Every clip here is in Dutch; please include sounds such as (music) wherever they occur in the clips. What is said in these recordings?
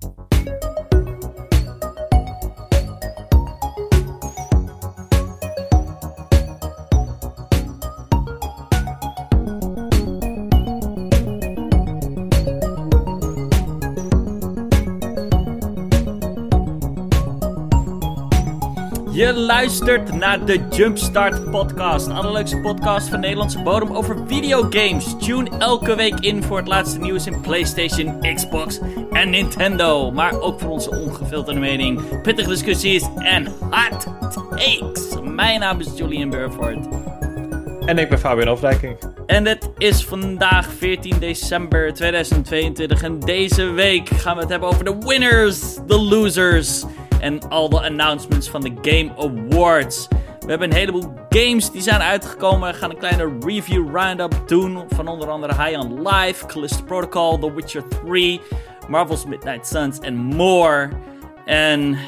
Bye. Je luistert naar de Jumpstart Podcast. De allerleukste podcast van Nederlandse bodem over videogames. Tune elke week in voor het laatste nieuws in PlayStation, Xbox en Nintendo. Maar ook voor onze ongefilterde mening, pittige discussies en hot takes. Mijn naam is Julian Burford. En ik ben Fabian Overdijking. En het is vandaag 14 december 2022. En deze week gaan we het hebben over de winners, de losers en al de announcements van de Game Awards. We hebben een heleboel games die zijn uitgekomen. We gaan een kleine review roundup doen van onder andere High on Life, Callisto Protocol, The Witcher 3, Marvel's Midnight Suns en more. En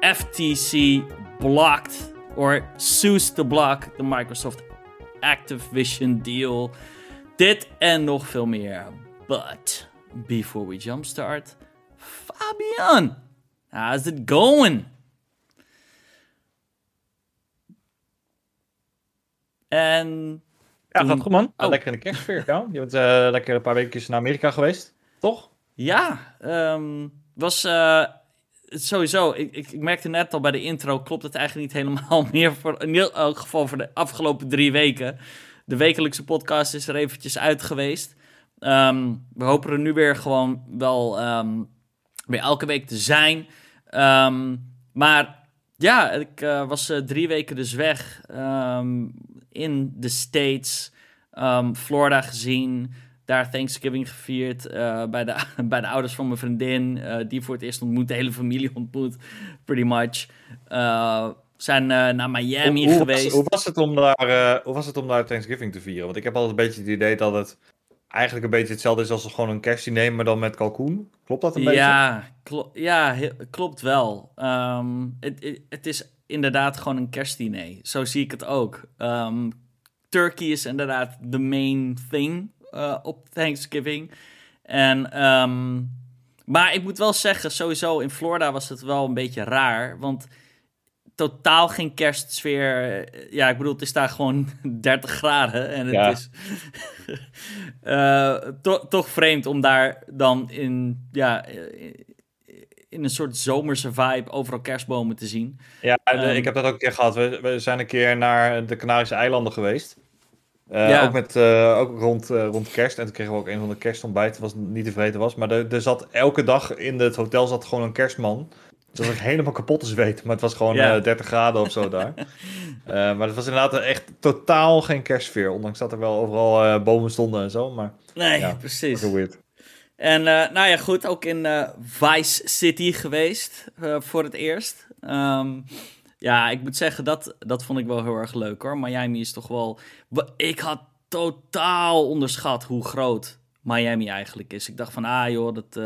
FTC blocked, or sues to block, the Microsoft Activision deal. Dit en nog veel meer. But before we jumpstart, Fabian, how's it going? En. Ja, gaat goed man. Oh. Lekker in de kerstsfeer. Ja. Je bent eh, lekker een paar weken naar Amerika geweest, toch? Ja, ehm, was eh, sowieso. Ik, ik, ik merkte net al bij de intro, klopt het eigenlijk niet helemaal (laughs) meer. Voor, in elk geval voor de afgelopen drie weken. De wekelijkse podcast is er eventjes uit geweest. Ehm, we hopen er nu weer gewoon wel ehm, weer elke week te zijn. Ehm, maar ja, ik eh, was eh, drie weken dus weg ehm, in de States. Ehm, Florida gezien. Daar Thanksgiving gevierd eh, bij, de, (laughs) bij de ouders van mijn vriendin. die voor het eerst ontmoet. De hele familie (laughs) ontmoet, pretty much. Zijn naar Miami hoe, hoe geweest. Was, hoe, was het om daar, hoe was het om daar Thanksgiving te vieren? Want ik heb altijd een beetje het idee dat het eigenlijk een beetje hetzelfde is als gewoon een kerstdiner, maar dan met kalkoen. Klopt dat een beetje? Ja, klo- ja klopt wel. Ehm, het, het- het is inderdaad gewoon een kerstdiner. Zo zie ik het ook. Ehm, turkey is inderdaad de main thing eh, op Thanksgiving. En, ehm, maar ik moet wel zeggen, sowieso in Florida was het wel een beetje raar. Want totaal geen kerstsfeer. Ja, ik bedoel, het is daar gewoon (laughs) 30 graden. En het Ja. is (laughs) eh, to- toch vreemd om daar dan in, ja, in een soort zomerse vibe overal kerstbomen te zien. Ja, de- Ehm. ik heb dat ook een keer gehad. We, we zijn een keer naar de Canarische eilanden geweest. Eh, Ja. Ook, met, eh, ook rond, rond kerst. En toen kregen we ook een van de kerstontbijten, was niet te was. Maar er, er zat elke dag in het hotel zat gewoon een kerstman. Dat was helemaal kapot te zweten. Maar het was gewoon Ja. eh, 30 graden of zo daar. (laughs) Eh, maar het was inderdaad echt totaal geen kerstsfeer. Ondanks dat er wel overal eh, bomen stonden en zo. Maar Nee, Ja, precies. weird. En eh, nou ja, goed, ook in eh, Vice City geweest eh, voor het eerst. Ehm, ja, ik moet zeggen, dat, dat vond ik wel heel erg leuk hoor. Miami is toch wel... Ik had totaal onderschat hoe groot Miami eigenlijk is. Ik dacht van, ah joh, dat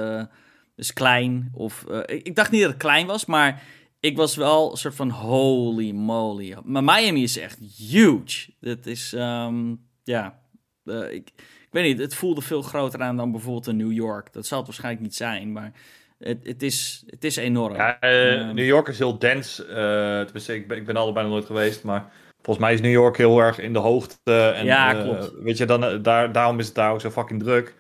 is klein. Of, eh, ik, ik dacht niet dat het klein was, maar ik was wel een soort van holy moly. Maar Miami is echt huge. Dat is, ehm, ja, eh, ik, ik weet niet, het voelde veel groter aan dan bijvoorbeeld in New York. Dat zal het waarschijnlijk niet zijn, maar het, het, is, het is enorm. Ja, eh, Ehm. New York is heel dens. tenminste, ik ben, ik ben allebei nog nooit geweest. Maar volgens mij is New York heel erg in de hoogte. En, Ja, klopt. weet je, dan, daar, daarom is het daar ook zo fucking druk.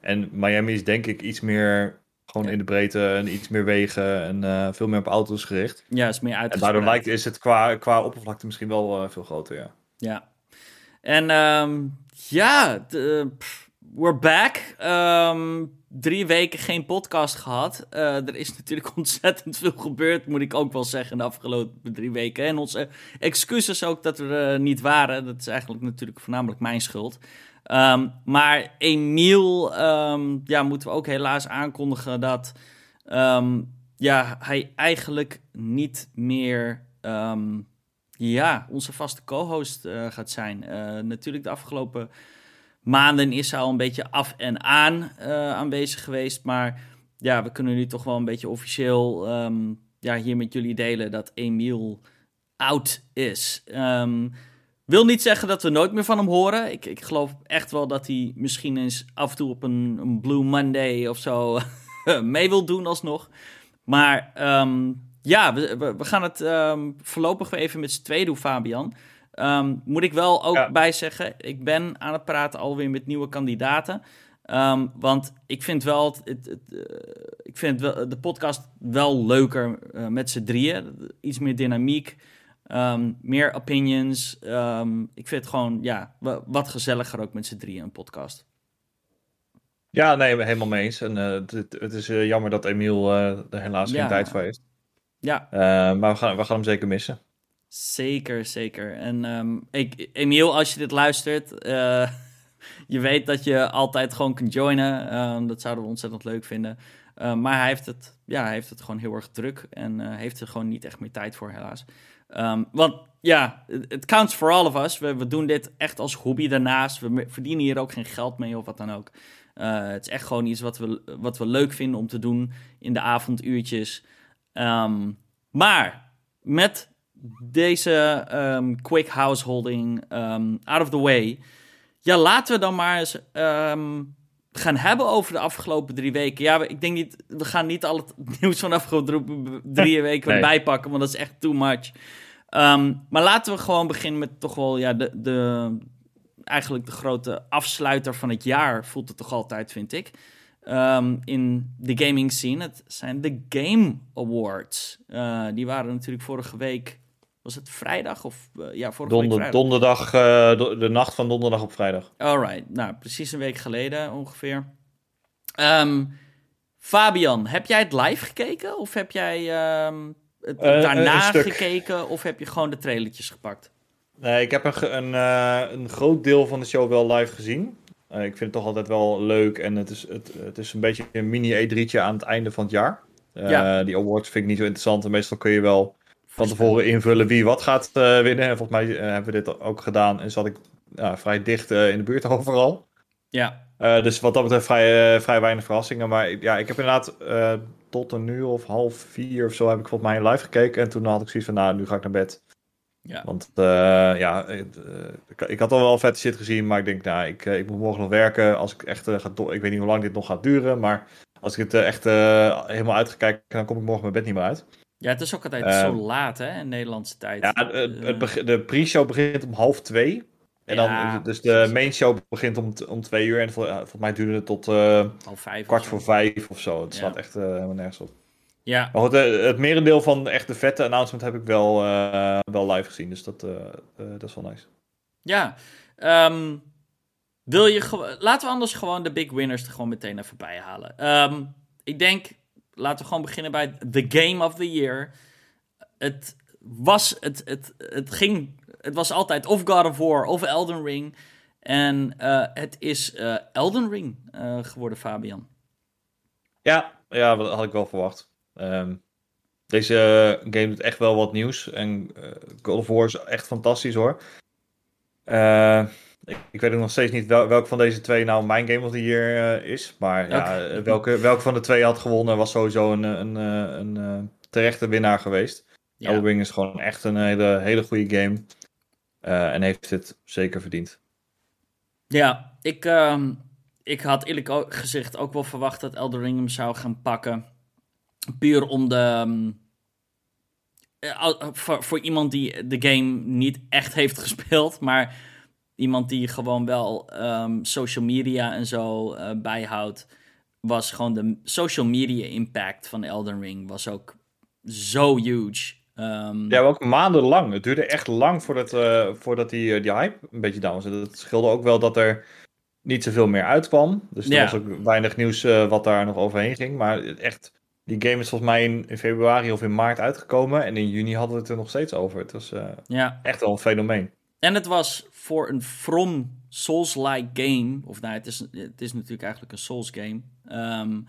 En Miami is denk ik iets meer gewoon Ja. in de breedte en iets meer wegen en eh, veel meer op auto's gericht. Ja, is meer En uitgespreid. daardoor lijkt, is het qua, qua oppervlakte misschien wel eh, veel groter, ja. Ja. En ehm, ja, eh, pff, we're back. Ehm, drie weken geen podcast gehad. Eh, er is natuurlijk (laughs) ontzettend veel gebeurd, moet ik ook wel zeggen, de afgelopen drie weken. En onze excuses ook dat we er niet waren. Dat is eigenlijk natuurlijk voornamelijk mijn schuld. Ehm, maar Emiel, ehm, ja, moeten we ook helaas aankondigen dat ehm, ja, hij eigenlijk niet meer ja, onze vaste co-host eh, gaat zijn. Eh, natuurlijk de afgelopen maanden is hij al een beetje af en aan eh, aanwezig geweest. Maar ja, we kunnen nu toch wel een beetje officieel ja, hier met jullie delen dat Emiel oud is. Ehm, wil niet zeggen dat we nooit meer van hem horen. Ik, ik geloof echt wel dat hij misschien eens af en toe op een, een Blue Monday of zo (laughs) mee wil doen alsnog. Maar ehm, ja, we, we, gaan het um, voorlopig weer even met z'n twee doen, Fabian. Ehm, moet ik wel ook ja. bij zeggen, ik ben aan het praten alweer met nieuwe kandidaten. Um, want ik vind wel, het, het, het, uh, ik vind wel, de podcast wel leuker uh, met z'n drieën. Iets meer dynamiek, um, meer opinions. ik vind het gewoon, ja, wat gezelliger ook met z'n drieën, een podcast. Ja, nee, helemaal mee eens. En uh, het, het, is jammer dat Emiel er helaas geen tijd voor heeft. Ja. maar we gaan, we gaan hem zeker missen. Zeker, zeker. En um, ik, Emiel, als je dit luistert, (laughs) je weet dat je altijd gewoon kunt joinen. Dat zouden we ontzettend leuk vinden. Maar hij heeft, het, ja, hij heeft het gewoon heel erg druk en heeft er gewoon niet echt meer tijd voor, helaas. Um, want ja, het counts for all of us. We, we, doen dit echt als hobby daarnaast. We verdienen hier ook geen geld mee of wat dan ook. het is echt gewoon iets wat we, wat we leuk vinden om te doen in de avonduurtjes. maar met deze um, quick householding out of the way. Ja, laten we dan maar eens gaan hebben over de afgelopen drie weken. Ja, ik denk niet, we gaan niet al het (laughs) nieuws van de afgelopen drie weken nee. bijpakken, want dat is echt too much. maar laten we gewoon beginnen met toch wel ja, de, de, eigenlijk de grote afsluiter van het jaar, voelt het toch altijd, vind ik. Um, in de gaming scene. Het zijn de Game Awards. Uh, die waren natuurlijk vorige week was het vrijdag of uh, ja, vorige Donder, week Donderdag, uh, de nacht van donderdag op vrijdag. Alright, nou precies een week geleden ongeveer. Um, Fabian, heb jij het live gekeken of heb jij um, het uh, daarna gekeken of heb je gewoon de trailertjes gepakt? Nee, ik heb een, een, een groot deel van de show wel live gezien. ik vind het toch altijd wel leuk en het is, het, het is een beetje een mini E3'tje aan het einde van het jaar. Ja. Die awards vind ik niet zo interessant en meestal kun je wel van tevoren invullen wie wat gaat uh, winnen. En volgens mij uh, hebben we dit ook gedaan en zat ik uh, vrij dicht in de buurt (laughs) overal. Ja. dus wat dat betreft vrij, vrij weinig verrassingen. Maar ja, ik heb inderdaad tot een uur of half vier of zo heb ik volgens mij live gekeken. En toen had ik zoiets van, nou, nu ga ik naar bed. Ja. Want ja, ik, ik, had al wel vet shit gezien, maar ik denk, nou, ik, ik moet morgen nog werken. Als ik echt ga, ik weet niet hoe lang dit nog gaat duren, maar als ik het echt helemaal uitgekijken, dan kom ik morgen mijn bed niet meer uit. Ja, het is ook altijd uh, zo laat, hè, in Nederlandse tijd. Ja, het, het de pre-show begint om half twee. En ja, dan, dus de main show begint om, om twee uur. En vol, volgens mij duurde het tot uh, vijf kwart voor vijf of zo. Het ja. staat echt uh, helemaal nergens op. Ja. Maar goed, het merendeel van de echte vette announcement heb ik wel, wel live gezien. Dus dat, dat is wel nice. Ja, um, wil je laten we anders gewoon de big winners er gewoon meteen even bij halen. Um, ik denk laten we gewoon beginnen bij The Game of the Year. Het was, het, het, het ging, het was altijd of God of War of Elden Ring. En uh, het is uh, Elden Ring uh, geworden, Fabian. Ja, ja, dat had ik wel verwacht. Um, deze game doet echt wel wat nieuws. En God of War is echt fantastisch hoor. Ik, ik, weet ook nog steeds niet wel, welke van deze twee nou mijn Game of the Year uh, is. Maar ja, okay. welke, welke van de twee had gewonnen was sowieso een, een, een, een terechte winnaar geweest. Ja. Elden Ring is gewoon echt een hele, hele goede game. Uh, en heeft het zeker verdiend. Ja, ik, uh, ik had eerlijk gezegd ook wel verwacht dat Elden Ring hem zou gaan pakken. Puur om de... Um, voor, voor iemand die de game niet echt heeft (laughs) gespeeld, maar iemand die gewoon wel um, social media en zo uh, bijhoudt, was gewoon de social media impact van Elden Ring was ook zo huge. Um, ja, ook maandenlang. Het duurde echt lang voordat, uh, voordat die, uh, die hype een beetje down was. Het scheelde ook wel dat er niet zoveel meer uitkwam. Dus er ja. was ook weinig nieuws wat daar nog overheen ging. Maar echt, die game is volgens mij in, in, februari of in maart uitgekomen. En in juni hadden we het er nog steeds over. Het was ja. echt wel een fenomeen. En het was voor een From Souls-like game, of nou, het is, het is natuurlijk eigenlijk een Souls game, um,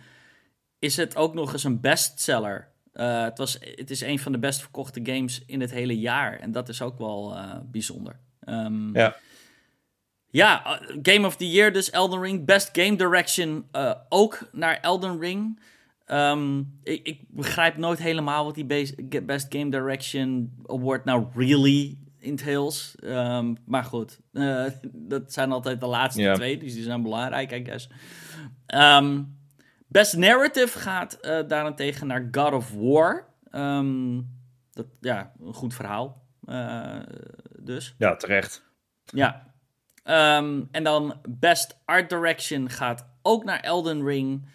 is het ook nog eens een bestseller. Uh, het, was, het is een van de best verkochte games in het hele jaar. En dat is ook wel uh, bijzonder. Um, ja. Ja, uh, Game of the Year, dus Elden Ring. Best Game Direction ook naar Elden Ring. Um, ik, ik, begrijp nooit helemaal wat die Best Game Direction Award nou really entails. Um, maar goed, uh, (laughs) dat zijn altijd de laatste yeah. twee, dus die zijn belangrijk, I guess. Um, Best Narrative gaat uh, daarentegen naar God of War. Um, dat, ja, een goed verhaal. Uh, dus. Ja, terecht. Ja. En dan Best Art Direction gaat ook naar Elden Ring.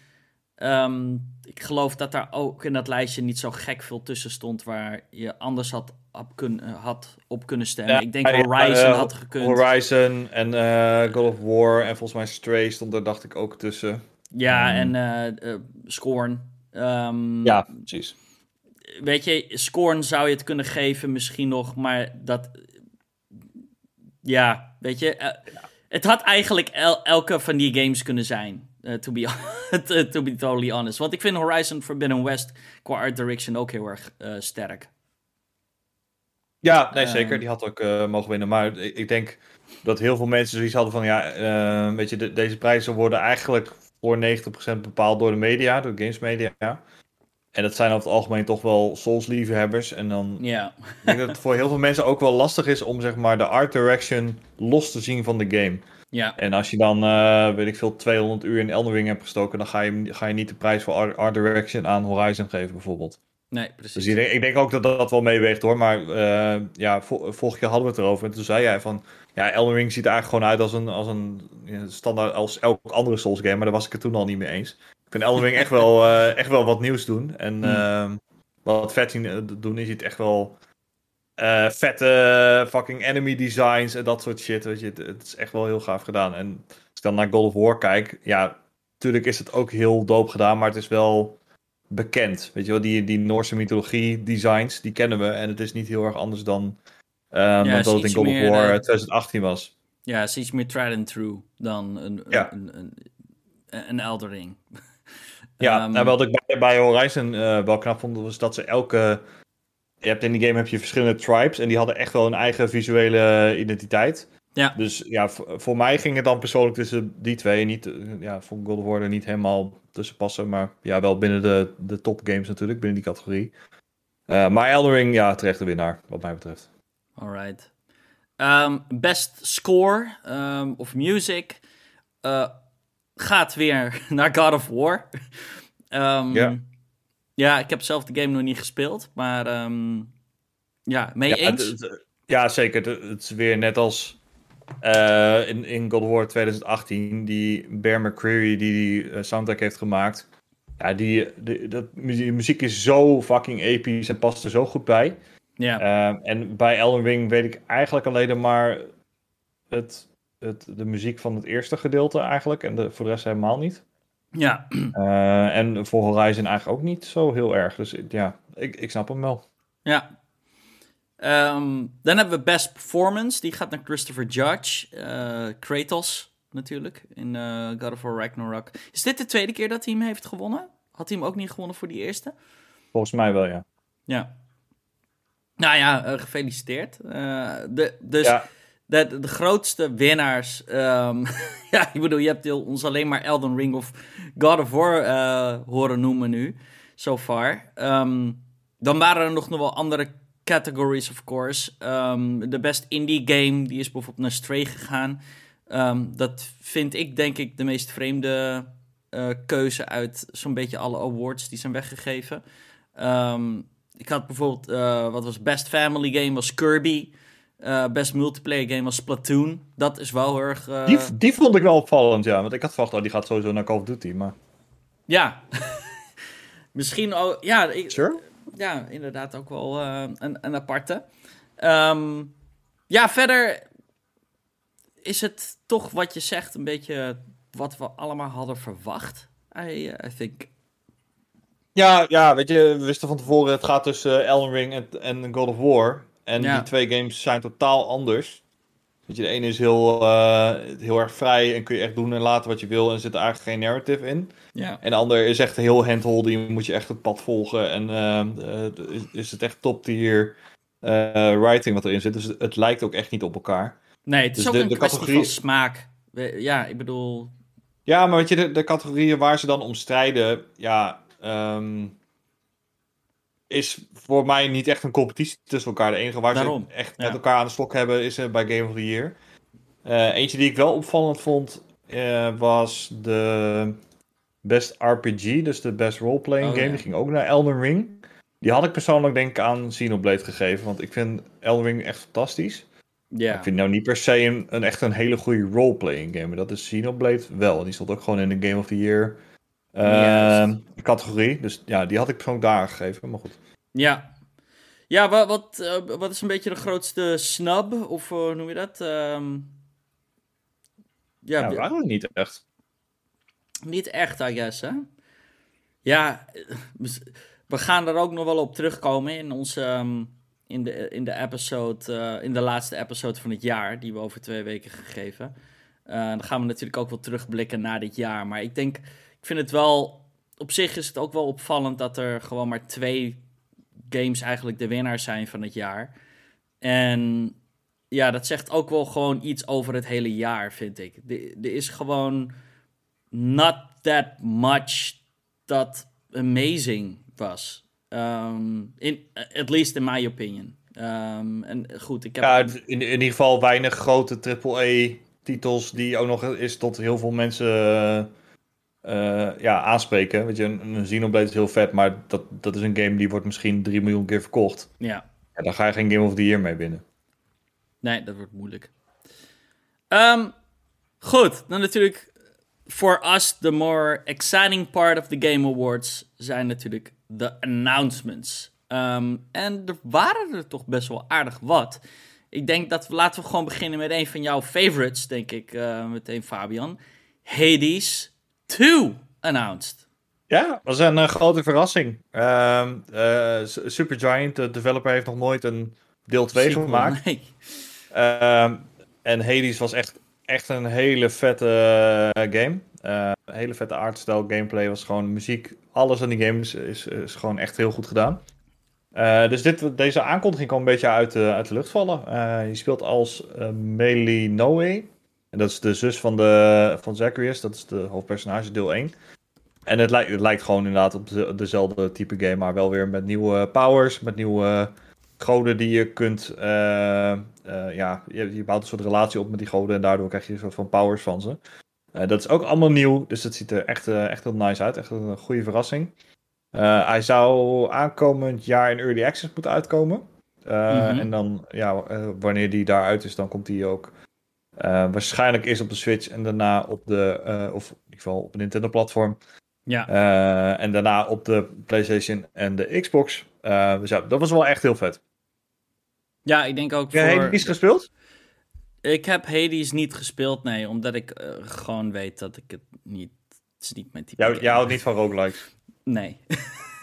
Ik geloof dat daar ook in dat lijstje niet zo gek veel tussen stond waar je anders had op, kun, had op kunnen stemmen. ik denk Horizon uh, had gekund. Horizon en uh, God of War en volgens mij Stray stond er dacht ik ook tussen. Ja, um, en uh, Scorn. Um, ja, precies. Weet je, Scorn zou je het kunnen geven misschien nog, maar dat... Ja, weet je... Het had eigenlijk el elke van die games kunnen zijn. Uh, to, be, (laughs) to be totally honest. Want ik vind Horizon Forbidden West qua art direction ook heel erg uh, sterk. Ja, nee, zeker. Die had ook uh, mogen winnen. Maar ik denk dat heel veel mensen zoiets hadden van... Ja, weet je, de, deze prijzen worden eigenlijk voor 90% bepaald door de media. Door games media. En dat zijn over het algemeen toch wel Souls-liefhebbers. En dan ja. ik denk dat het voor heel veel mensen ook wel lastig is... om zeg maar de art direction los te zien van de game. Ja. En als je dan, uh, weet ik veel, 200 uur in Elden Ring hebt gestoken, dan ga je, ga je niet de prijs voor Art, Direction aan Horizon geven, bijvoorbeeld. Nee, precies. Dus ik denk, ik denk ook dat dat wel meeweegt hoor. Maar uh, ja, vorige keer hadden we het erover. En toen zei jij van, ja, Elden Ring ziet er eigenlijk gewoon uit als een, als een ja, standaard, als elk andere Souls game. Maar daar was ik het toen al niet mee eens. Ik vind Elden Ring echt wel, uh, (laughs) echt wel wat nieuws doen. En hmm. wat vet zien doen is het echt wel vette fucking enemy designs en dat soort shit. Weet je, het, is echt wel heel gaaf gedaan. En als ik dan naar God of War kijk, ja, natuurlijk is het ook heel doop gedaan, maar het is wel bekend. Weet je wel, die, die Noorse mythologie designs, die kennen we. En het is niet heel erg anders dan, um, ja, dan dat het in God of War 2018 eh, was. Ja, het is iets meer tried and true dan een, ja. een, een, een, een Eldering. (laughs) Ja, um, nou, wat ik bij, bij Horizon uh, wel knap vond, was dat ze elke je hebt in die game heb je verschillende tribes en die hadden echt wel een eigen visuele identiteit. Ja. Dus ja, voor mij ging het dan persoonlijk tussen die twee. Niet, ja, vond God of War niet helemaal tussen passen, maar ja, wel binnen de, de top games natuurlijk, binnen die categorie. Uh, maar Elden Ring, ja, terecht de winnaar, wat mij betreft. Alright. Um, best score um, of music uh, gaat weer (laughs) naar God of War. um, ja. Ja, ik heb zelf de game nog niet gespeeld, maar ja, mee ja, eens? Het, het, ja, zeker. Het, is weer net als uh, in, in God of War 2018, die Bear McCreary die die uh, soundtrack heeft gemaakt. Ja, die, die, dat, die muziek is zo fucking episch en past er zo goed bij. Ja. Uh, en bij Elden Ring weet ik eigenlijk alleen maar het, het, de muziek van het eerste gedeelte eigenlijk. En de, voor de rest helemaal niet. Ja. En voor Horizon eigenlijk ook niet zo heel erg. Dus ja, ik, ik snap hem wel. Ja. Um, dan hebben we Best Performance. Die gaat naar Christopher Judge. Uh, Kratos natuurlijk. In uh, God of War Ragnarok. Is dit de tweede keer dat hij hem heeft gewonnen? Had hij hem ook niet gewonnen voor die eerste? Volgens mij wel, ja. Ja. Nou ja, gefeliciteerd. de, dus... Ja de, de grootste winnaars. Um, (laughs) ja, ik bedoel, je hebt ons alleen maar Elden Ring of God of War horen noemen nu. So far. Um, dan waren er nog, nog wel andere categories, of course. Um, de best indie game, die is bijvoorbeeld naar Stray gegaan. dat vind ik, denk ik, de meest vreemde uh, keuze uit zo'n beetje alle awards die zijn weggegeven. ik had bijvoorbeeld, uh, wat was Best Family Game, was Kirby. Uh, best multiplayer game was Splatoon. Dat is wel heel erg... Die, die vond ik wel opvallend, ja. Want ik had verwacht, oh, die gaat sowieso naar Call of Duty, maar... Ja. (laughs) Misschien ook... Ja, ik, sure? Ja, inderdaad ook wel uh, een, een aparte. Um, ja, verder is het toch wat je zegt een beetje wat we allemaal hadden verwacht. I, I think... Ja, ja, weet je, we wisten van tevoren, het gaat tussen Elden Ring en, en God of War. En die twee games zijn totaal anders. Weet je, de ene is heel, uh, heel erg vrij en kun je echt doen en laten wat je wil en zit er eigenlijk geen narrative in. Ja. En de ander is echt heel handholding, moet je echt het pad volgen en uh, is, is het echt top tier writing wat erin zit. Dus het, lijkt ook echt niet op elkaar. Nee, het is dus ook de, een de kwestie categorie... van smaak. Ja, ik bedoel... Ja, maar weet je, de, de categorieën waar ze dan om strijden, ja... Um, is voor mij niet echt een competitie tussen elkaar. De enige waar ze echt met elkaar aan de stok hebben is uh, bij Game of the Year. Uh, eentje die ik wel opvallend vond uh, was de Best RPG, dus de Best Role-Playing Oh, Game. ja. Die ging ook naar Elden Ring. Die had ik persoonlijk denk ik aan Xenoblade gegeven, want ik vind Elden Ring echt fantastisch. Ja. Ik vind nou niet per se een, een echt een hele goede role-playing game. Maar dat is Xenoblade wel. Die stond ook gewoon in de Game of the Year eh, Juist. categorie. Dus ja, die had ik persoonlijk daar gegeven. Maar goed. Ja. Ja, wat, wat, eh, wat is een beetje de grootste snub? Of eh, hoe noem je dat? Ehm, ja, Ja, eigenlijk niet echt. niet echt, I guess, hè? Ja, eh, we- gaan er ook nog wel op terugkomen in onze... ehm, in de, in de episode, in de laatste episode van het jaar, die we over twee weken gegeven. Eh, dan gaan we natuurlijk ook wel terugblikken naar dit jaar. Maar ik denk, ik vind het wel, op zich is het ook wel opvallend dat er gewoon maar twee games eigenlijk de winnaar zijn van het jaar. En ja, dat zegt ook wel gewoon iets over het hele jaar, vind ik. Er is gewoon not that much dat amazing was. Um, in, at least in my opinion. Um, en goed, ik heb... Ja, in, in ieder geval weinig grote AAA-titels die ook nog eens tot heel veel mensen eh, ja, aanspreken. Weet je, een, een Xenoblade is heel vet, maar dat, dat is een game die wordt misschien 3 miljoen keer verkocht. ja. Ja, daar ga je geen Game of the Year mee binnen. Nee, dat wordt moeilijk. Ehm, goed, dan natuurlijk for us the more exciting part of the Game Awards zijn natuurlijk de announcements. Ehm, en er waren er toch best wel aardig wat. Ik denk dat we laten we gewoon beginnen met een van jouw favorites, denk ik, eh, meteen Fabian. Hades 2 announced. Ja, was een eh, grote verrassing. Ehm eh, Supergiant, de developer, heeft nog nooit een deel 2 Sequel, gemaakt. Nee. Ehm, en Hades was echt, echt een hele vette eh, game. Eh, een hele vette artstyle, gameplay was gewoon muziek. Alles aan die game is, is, is gewoon echt heel goed gedaan. Dus dit, deze aankondiging kwam een beetje uit de, uit de lucht vallen. Je speelt als uh, Meili Noe. En dat is de zus van, de, van Zacharias. Dat is de hoofdpersonage, deel 1. En het, lijkt het lijkt gewoon inderdaad op de, dezelfde type game, maar wel weer met nieuwe powers, met nieuwe goden die je kunt. Uh, uh, ja, je, je, bouwt een soort relatie op met die goden en daardoor krijg je een soort van powers van ze. Uh, dat is ook allemaal nieuw, dus het ziet er echt, echt heel nice uit. Echt een goede verrassing. Hij zou aankomend jaar in Early Access moeten uitkomen. Mm -hmm. En dan, ja, wanneer die daaruit is, dan komt hij ook waarschijnlijk eerst op de Switch en daarna op de, of in ieder geval op een Nintendo-platform. Ja. Uh, en daarna op de PlayStation en de Xbox. Dus ja, dat was wel echt heel vet. Ja, ik denk ook voor... Heb je Hades gespeeld? Ik heb Hades niet gespeeld, nee. Omdat ik uh, gewoon weet dat ik het niet... Het is niet mijn type Jou, Jij houdt niet van roguelikes? Nee.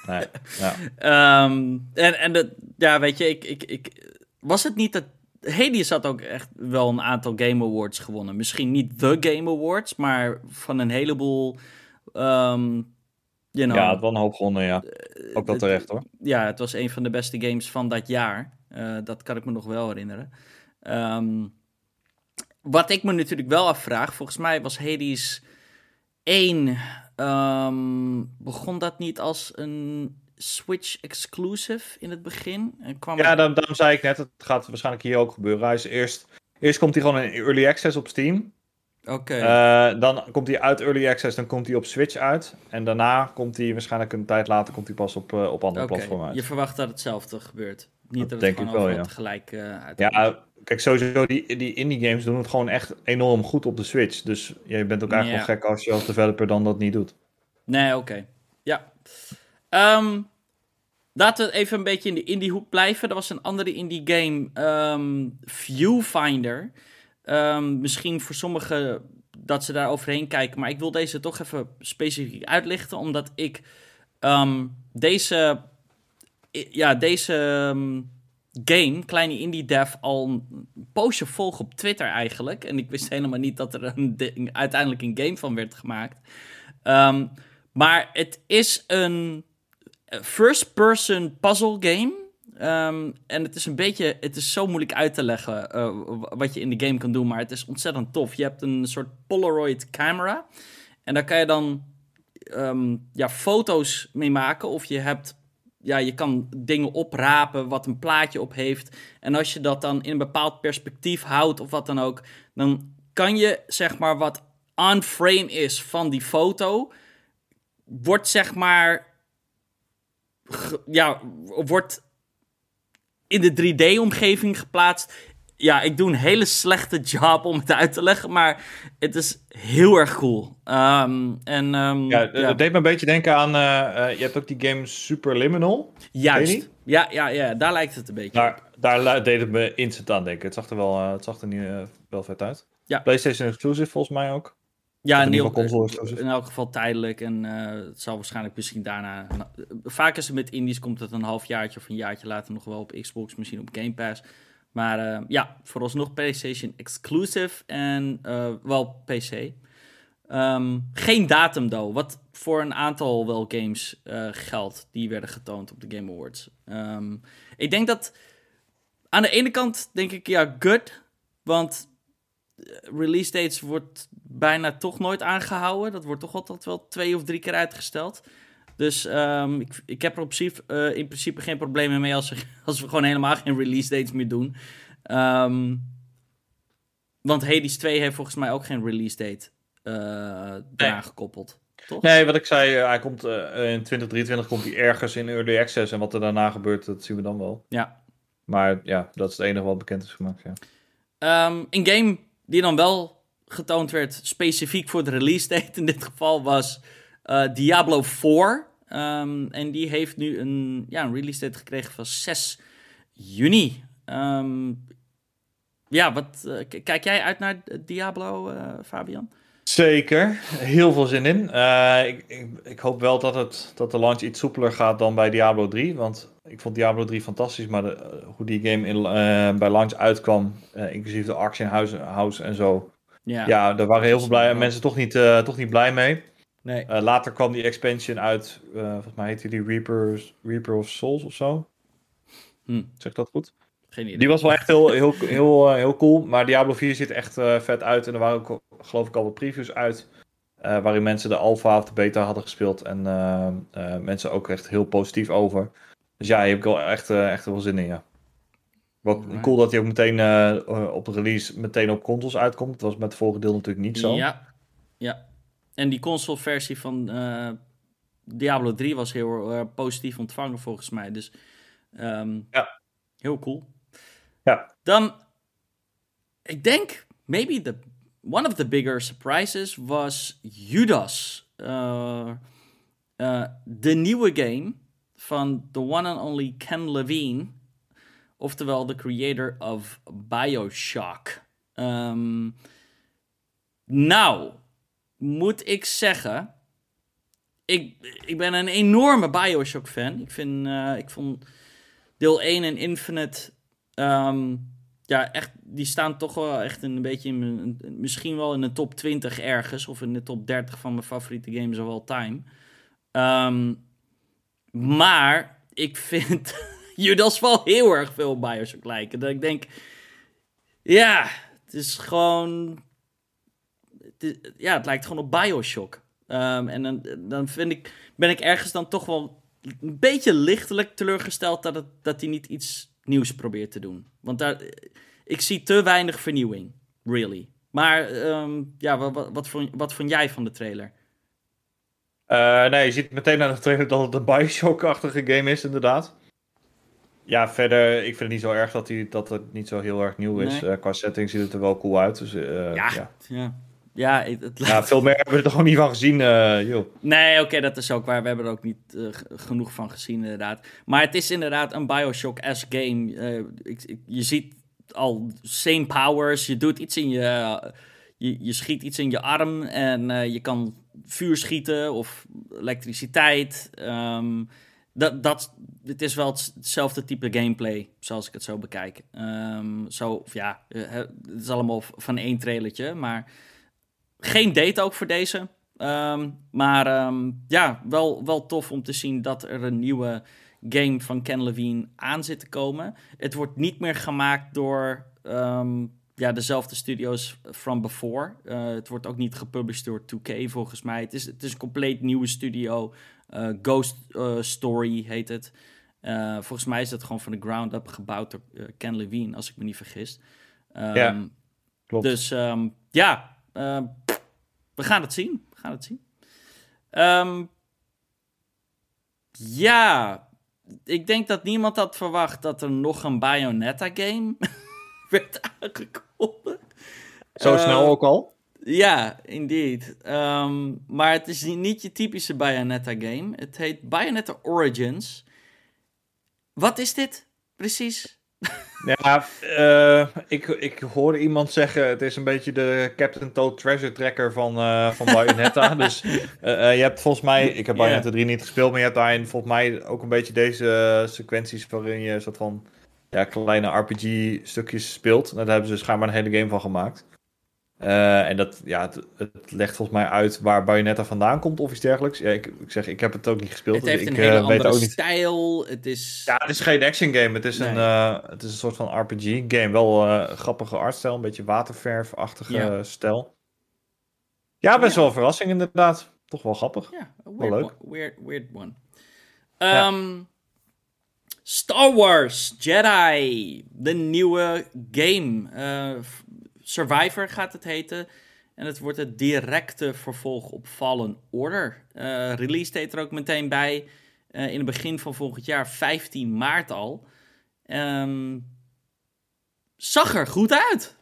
nee, (laughs) ja. um, en, en de, ja, weet je, ik, ik, ik... Was het niet dat... Hades had ook echt wel een aantal Game Awards gewonnen. Misschien niet de Game Awards, maar van een heleboel... Um, you know, ja, het was een hoop gewonnen, ja. Ook wel terecht, hoor. Ja, het was een van de beste games van dat jaar. Uh, dat kan ik me nog wel herinneren. Um, wat ik me natuurlijk wel afvraag, volgens mij was Hades 1... Um, begon dat niet als een Switch exclusive in het begin? En kwam ja, dan, dan zei ik net, het gaat waarschijnlijk hier ook gebeuren. Hij is eerst, eerst komt hij gewoon in Early Access op Steam. Oké. Okay. Uh, dan komt hij uit Early Access, dan komt hij op Switch uit. En daarna komt hij waarschijnlijk een tijd later komt hij pas op, uh, op andere okay. platformen uit. Je verwacht dat hetzelfde gebeurt. Niet dat, dat het denk wel, ja. tegelijk uh, uit. Ja, kijk, sowieso die, die indie games doen het gewoon echt enorm goed op de Switch. Dus je bent ook eigenlijk ja. wel gek als je als developer dan dat niet doet. Nee, oké. Okay. Ja. Um, laten we even een beetje in de indie hoek blijven. Er was een andere indie game, um, Viewfinder. Um, misschien voor sommigen dat ze daar overheen kijken. Maar ik wil deze toch even specifiek uitlichten. Omdat ik um, deze, ja, deze game, kleine indie dev, al een poosje volg op Twitter eigenlijk. En ik wist helemaal niet dat er een ding, uiteindelijk een game van werd gemaakt. Maar het is een first-person puzzle game. Um, en het is een beetje, het is zo moeilijk uit te leggen uh, wat je in de game kan doen, maar het is ontzettend tof. Je hebt een soort Polaroid camera en daar kan je dan um, ja, foto's mee maken of je hebt, ja, je kan dingen oprapen wat een plaatje op heeft. En als je dat dan in een bepaald perspectief houdt of wat dan ook, dan kan je zeg maar wat on frame is van die foto, wordt zeg maar. Ja, wordt in de 3D-omgeving geplaatst. Ja, ik doe een hele slechte job om het uit te leggen, maar het is heel erg cool. Um, en, um, ja, dat deed me een beetje denken aan. Uh, uh, je hebt ook die game Superliminal. Juist. Ja, ja, ja, daar lijkt het een beetje daar, Daar deed het me instant aan denken. Het zag er wel, uh, het zag er niet, wel vet uit. Ja. PlayStation exclusive volgens mij ook. Ja, in, elk geval tijdelijk. En uh, het zal waarschijnlijk misschien daarna... Vaak is het met indies komt het een halfjaartje of een jaartje later nog wel op Xbox, misschien op Game Pass. Maar uh, ja, vooralsnog PlayStation exclusive en uh, wel PC. Um, geen datum, though. Wat voor een aantal wel games geldt die werden getoond op de Game Awards. Um, ik denk dat... Aan de ene kant denk ik, ja, good. Want release dates wordt bijna toch nooit aangehouden. Dat wordt toch altijd wel twee of drie keer uitgesteld. Dus um, ik, ik heb er op principe, uh, in principe geen problemen mee als, (laughs) als we gewoon helemaal geen release dates meer doen. Um, want Hades 2 heeft volgens mij ook geen release date uh, gekoppeld. Toch? Nee, wat ik zei, uh, hij komt, in 2023 komt hij ergens in Early Access. En wat er daarna gebeurt, dat zien we dan wel. Ja. Maar ja, dat is het enige wat bekend is gemaakt. Ja. Um, in game die dan wel getoond werd specifiek voor de release date in dit geval was uh, Diablo 4. Um, ehm, en die heeft nu een, ja, een release date gekregen van 6 juni. Um, ja, wat, uh, kijk jij uit naar Diablo, uh, Fabian? Zeker, heel veel zin in. Ik, ik, hoop wel dat, het, dat de launch iets soepeler gaat dan bij Diablo 3. Want ik vond Diablo 3 fantastisch, maar hoe die game in, bij launch uitkwam, inclusief de Action House, house en zo. Ja, ja daar waren heel veel blij, mensen toch niet, toch niet blij mee. Nee. later kwam die expansion uit, volgens mij heette die Reapers, Reaper of Souls of zo. Hm. Zeg dat goed? Geen idee. Die was wel echt heel, heel, heel, heel cool. Maar Diablo 4 ziet echt vet uit. En er waren ook, geloof ik, al wat previews uit. Uh, waarin mensen de alpha of de beta hadden gespeeld. En uh, uh, mensen ook echt heel positief over. Dus ja, je hebt wel echt, echt wel zin in, ja. Wat cool dat hij ook meteen op de release meteen op consoles uitkomt. Dat was met het vorige deel natuurlijk niet zo. Ja, ja. En die console versie van Diablo 3 was heel positief ontvangen volgens mij. Dus um, ja. heel cool. Ja. Dan, ik denk, maybe the, one of the bigger surprises was Judas. De nieuwe game van the one and only Ken Levine. Oftewel de creator of Bioshock. Um, nou, moet ik zeggen. Ik, ik ben een enorme Bioshock fan. Ik, vind, uh, ik vond deel 1 en Infinite Um, ja, echt, die staan toch wel echt een beetje in misschien wel in de top 20 ergens. Of in de top 30 van mijn favoriete games of all time. Um, maar ik vind (laughs) (laughs) Judas wel heel erg veel op Bioshock lijken. Dat ik denk, ja, het is gewoon... Ja, het lijkt gewoon op Bioshock. Um, en dan, dan vind ik, ben ik ergens dan toch wel een beetje lichtelijk teleurgesteld dat, het, dat hij niet iets nieuws probeert te doen. Want daar, ik zie te weinig vernieuwing, really. Maar um, ja, wat, wat, vond, wat vond jij van de trailer? Uh, nee, je ziet meteen aan de trailer dat het een Bioshock-achtige game is, inderdaad. Ja, verder, ik vind het niet zo erg dat, die, dat het niet zo heel erg nieuw is. Nee. Uh, qua setting ziet het er wel cool uit. Dus, uh, ja, ja, ja. Ja, het, ja, veel meer hebben we er gewoon niet van gezien, uh, joh. Nee, oké, dat is ook waar. We hebben er ook niet genoeg van gezien, inderdaad. Maar het is inderdaad een Bioshock-esque game. Ik, ik, je ziet al same powers. Je doet iets in je... Je, je schiet iets in je arm en je kan vuur schieten of elektriciteit. Um, dat, dat, het is wel hetzelfde type gameplay, zoals ik het zo bekijk. Zo, ja, het is allemaal van één trailertje, maar... Geen date ook voor deze. Ehm, maar um, ja, wel, wel tof om te zien dat er een nieuwe game van Ken Levine aan zit te komen. Het wordt niet meer gemaakt door ja, dezelfde studios from before. Uh, het wordt ook niet gepublished door 2K volgens mij. Het is, het is een compleet nieuwe studio. Uh, Ghost uh, Story heet het. volgens mij is het gewoon van de ground up gebouwd door Ken Levine, als ik me niet vergis. ja, klopt. Dus ja, we gaan het zien. We gaan het zien. Um, Ja, ik denk dat niemand had verwacht dat er nog een Bayonetta-game (laughs) werd aangekondigd. Zo snel Eh, ook al? Ja, indeed. Ehm, maar het is niet, je typische Bayonetta-game. Het heet Bayonetta Origins. Wat is dit precies? (laughs) Ja, eh, ik, ik hoorde iemand zeggen, het is een beetje de Captain Toad Treasure Tracker van, eh, van Bayonetta. (laughs) dus eh, je hebt volgens mij, ik heb. Bayonetta 3 niet gespeeld, maar je hebt daarin volgens mij ook een beetje deze sequenties waarin je een soort van ja, kleine RPG-stukjes speelt. Daar hebben ze schijnbaar een hele game van gemaakt. Eh, en dat, ja, het, het legt volgens mij uit waar Bayonetta vandaan komt of iets dergelijks. Ja, ik, ik zeg, ik heb het ook niet gespeeld, Het dus heeft ik een hele eh, andere stijl. Het is... Ja, het is geen action game. Het is, een, eh, het is een soort van RPG game. Wel een grappige artstijl. Een beetje waterverfachtige Ja. stijl. Ja, best Ja. wel een verrassing inderdaad. Toch wel grappig. Ja, Wel leuk. one- weird, weird one. Ja. Ehm, Star Wars Jedi, de nieuwe game. Survivor gaat het heten. En het wordt het directe vervolg op Fallen Order. Eh, release date er ook meteen bij. eh, in het begin van volgend jaar, 15 maart al. Ehm, zag er goed uit.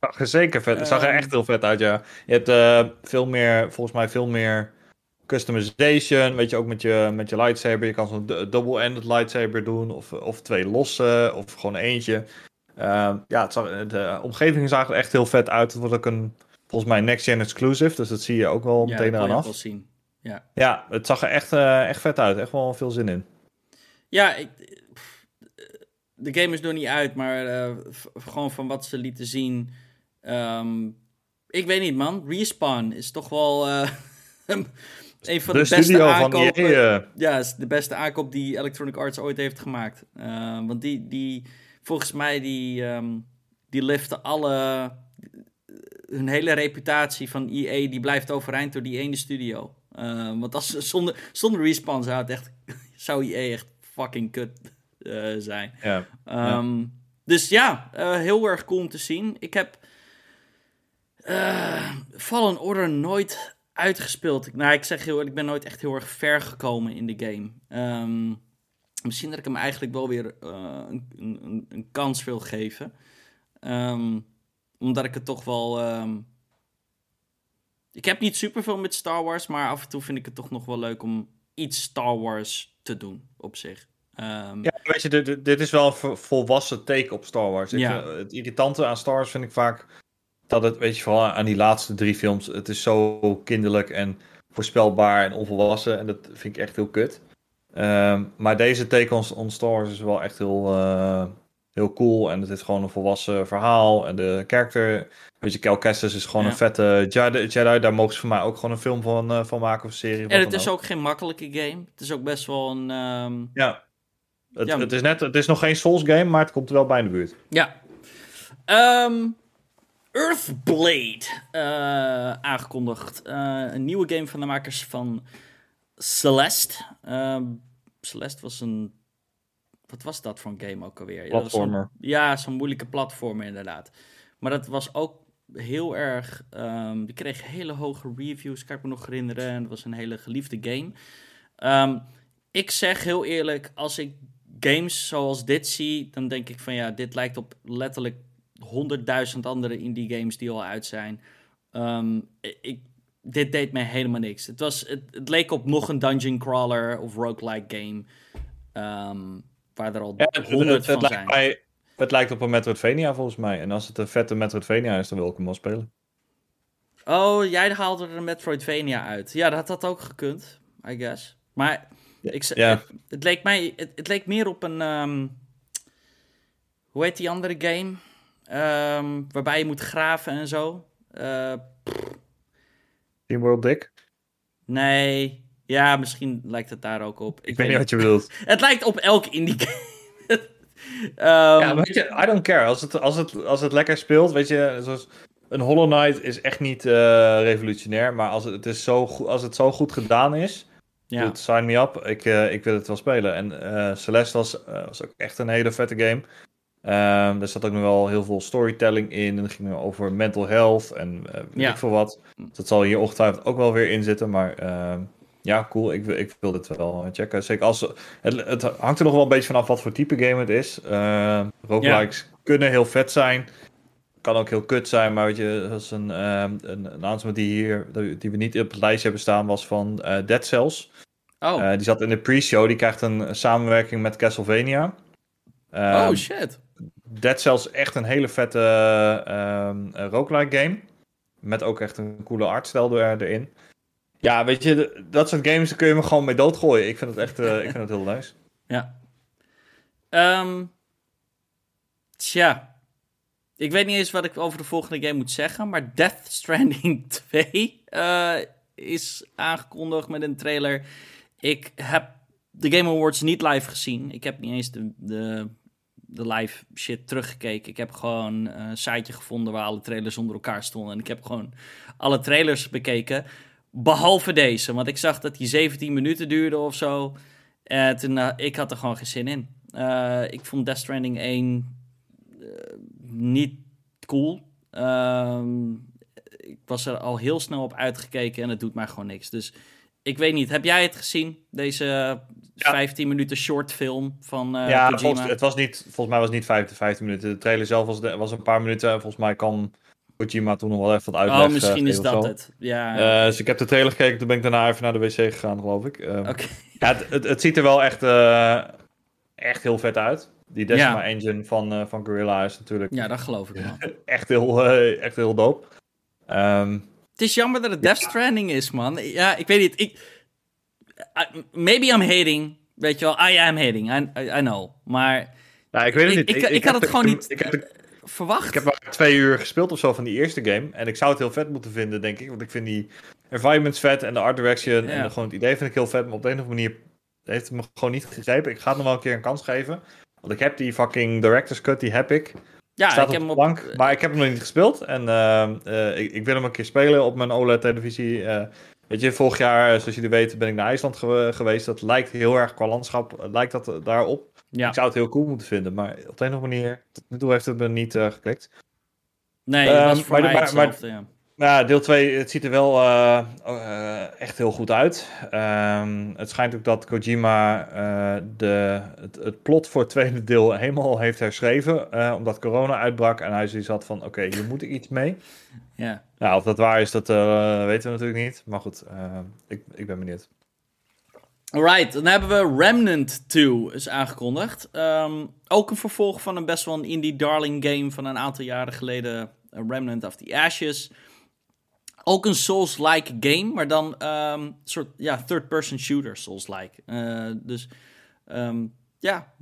Zag er zeker vet. Het zag er echt heel vet uit, ja. Je hebt eh, veel meer, volgens mij veel meer customization. Weet je, ook met je, met je lightsaber. Je kan zo'n double-ended lightsaber doen. Of, of twee losse. Of gewoon eentje. Ehm, ja, het zag, de omgeving zag er echt heel vet uit. Het wordt ook een, volgens mij, next-gen exclusive. Dus dat zie je ook wel Ja, meteen dat eraan af. wel zien. Ja. Ja, het zag er echt, eh, echt vet uit. Echt wel veel zin in. Ja, ik, pff, de game is nog niet uit, maar eh, gewoon van wat ze lieten zien. ehm, ik weet niet, man. Respawn is toch wel eh, (laughs) een van de, de beste studio van aankopen. EA. eh, Ja, is de beste aankoop die Electronic Arts ooit heeft gemaakt. Eh, want die, die, volgens mij, die, ehm, die liften alle. Hun hele reputatie van EA die blijft overeind door die ene studio. Eh, want als, zonder, zonder respawn zou het echt. (laughs) zou EA echt fucking kut eh, zijn. ja. Ehm, Dus ja, eh, heel erg cool om te zien. Ik heb eh Fallen Order nooit uitgespeeld. Ik, nou, ik zeg heel ik ben nooit echt heel erg ver gekomen in de game. Ehm, misschien dat ik hem eigenlijk wel weer eh, een, een, een kans wil geven. Ehm, omdat ik het toch wel... ehm, ik heb niet superveel met Star Wars, maar af en toe vind ik het toch nog wel leuk om iets Star Wars te doen op zich. Ehm, Ja, weet je, dit, is wel een vo- volwassen take op Star Wars. Ja. het irritante aan Star Wars vind ik vaak dat het, weet je, vooral aan die laatste drie films, het is zo kinderlijk en voorspelbaar en onvolwassen. En dat vind ik echt heel kut. Ehm, maar deze take on, on is wel echt heel, eh, heel cool. En het is gewoon een volwassen verhaal. En de character, weet je, Cal Kestis is gewoon Ja. een vette Jedi, Jedi. Daar mogen ze voor mij ook gewoon een film van, eh, van maken of een serie. En het is ook geen makkelijke game. Het is ook best wel een. ehm, Ja. Het, Ja. het, is net, het is nog geen Souls game, maar het komt er wel bij in de buurt. Ja. Ehm, Earthblade. eh, aangekondigd. Een nieuwe game van de makers van Celeste. Ehm, Celeste was een. Wat was dat voor een game ook alweer? Ja, dat was zo'n- Platformer. Ja, zo'n moeilijke platformer inderdaad. Maar dat was ook heel erg. ehm, die kreeg hele hoge reviews, kan ik me nog herinneren. En het was een hele geliefde game. Ehm, ik zeg heel eerlijk, als ik games zoals dit zie, dan denk ik van ja, dit lijkt op letterlijk honderdduizend andere indie games die al uit zijn. Ik, dit deed mij helemaal niks. Het, was, het, het leek op nog een dungeon crawler of roguelike game. ehm, waar er al Ja, het, honderd het van lijkt zijn. mij, het lijkt op een Metroidvania volgens mij. En als het een vette Metroidvania is, dan wil ik hem wel spelen. Oh, jij haalde er een Metroidvania uit. Ja, dat had ook gekund, I guess. Maar ik, ze- ja. het, het leek mij, het, het leek meer op een, ehm, hoe heet die andere game? Ehm, waarbij je moet graven en zo. Eh, World Dick? nee, ja, misschien lijkt het daar ook op. Ik, weet niet wat je bedoelt. (laughs) Het lijkt op elk indie (laughs) game. Ja, weet je, I don't care. Als het, als het, als het lekker speelt, weet je, zoals een Hollow Knight is echt niet eh, revolutionair. Maar als het, het is zo goed, als het zo goed gedaan is, ja. Sign me up. Ik, eh, ik wil het wel spelen. En eh, Celeste was, was ook echt een hele vette game. Ehm er zat ook nog wel heel veel storytelling in. En het ging over mental health en eh weet Ja. ik veel wat. Dat zal hier ongetwijfeld ook wel weer in zitten. Maar ehm, Ja, cool. Ik, ik wil dit wel checken. Zeker als... Het, het hangt er nog wel een beetje vanaf wat voor type game het is. Uh, roguelikes kunnen heel vet zijn. Kan ook heel kut zijn, maar weet je, dat is een, uh, een, een die hier, die we niet op het lijstje hebben staan, was van uh, Dead Cells. Oh. Uh, die zat in de pre-show, die krijgt een samenwerking met Castlevania. oh shit. Dead Cells echt een hele vette uh, roguelike game. Met ook echt een coole artstijl er, erin. Ja, weet je, dat soort games kun je me gewoon mee doodgooien. Ik vind het echt uh, ik vind het heel nice. (laughs) Ja. Um, tja. Ik weet niet eens wat ik over de volgende game moet zeggen. Maar Death Stranding (laughs) 2 uh, eh, is aangekondigd met een trailer. Ik heb de Game Awards niet live gezien. Ik heb niet eens de, de, de live shit teruggekeken. Ik heb gewoon een siteje gevonden waar alle trailers onder elkaar stonden. En ik heb gewoon alle trailers bekeken. Behalve deze, want ik zag dat die 17 minuten duurde of zo. En uh, toen, uh, ik had er gewoon geen zin in. Ik vond Death Stranding 1 uh, niet cool. Ehm, ik was er al heel snel op uitgekeken en het doet mij gewoon niks. Dus ik weet niet, heb jij het gezien? Deze ja. 15 minuten short film van uh, ja, volgens, het was niet, volgens mij was het niet 15, 15 minuten. De trailer zelf was, was een paar minuten. Volgens mij kan Kojima toen nog wel even wat uitleg. Oh, misschien is dat het. Ja. Uh, dus ik heb de trailer gekeken, toen ben ik daarna even naar de wc gegaan, geloof ik. Uh, (laughs) ja, het, het, het, ziet er wel echt, echt heel vet uit. Die Decima ja. engine van, van Gorilla is natuurlijk... Ja, dat geloof ik wel. (laughs) echt, heel, echt heel dope. Um, het is jammer dat het Death Stranding is, man. Ja, ik weet niet. Ik, maybe I'm hating. Weet je wel, I am hating. I, I, know. Maar... Ja, ik weet het niet. Ik, ik, had het gewoon niet... Ik heb verwacht. Ik heb maar twee uur gespeeld of zo van die eerste game. En ik zou het heel vet moeten vinden, denk ik. Want ik vind die environments vet en de art direction en gewoon het idee vind ik heel vet. Maar op de een of andere manier heeft het me gewoon niet gegrepen. Ik ga het nog wel een keer een kans geven. Want ik heb die fucking director's cut, die heb ik. Ja, Staat ik heb hem op plank, maar ik heb hem nog niet gespeeld. En uh, uh, ik, ik, wil hem een keer spelen op mijn OLED-televisie. Uh, weet je, vorig jaar, zoals jullie weten, ben ik naar IJsland ge geweest. Dat lijkt heel erg qua landschap, lijkt dat daarop. Ja. Ik zou het heel cool moeten vinden, maar op de een of andere manier, tot nu toe heeft het me niet uh, geklikt. Nee, dat was ehm, voor maar, mij maar, maar, ja. Ja, deel 2, het ziet er wel uh, uh, echt heel goed uit. Um, het schijnt ook dat Kojima de, het, het, plot voor het tweede deel helemaal heeft herschreven. omdat corona uitbrak en hij zoiets had van, oké, okay, hier moet ik iets mee. Ja. Nou, of dat waar is, dat weten we natuurlijk niet. Maar goed, ik, ik ben benieuwd. Alright, dan hebben we Remnant 2 is aangekondigd. Um, ook een vervolg van een best wel een indie darling game van een aantal jaren geleden. Remnant of the Ashes. Ook een Souls-like game, maar dan een um, soort ja, third-person shooter Souls-like. Uh, dus um, ja,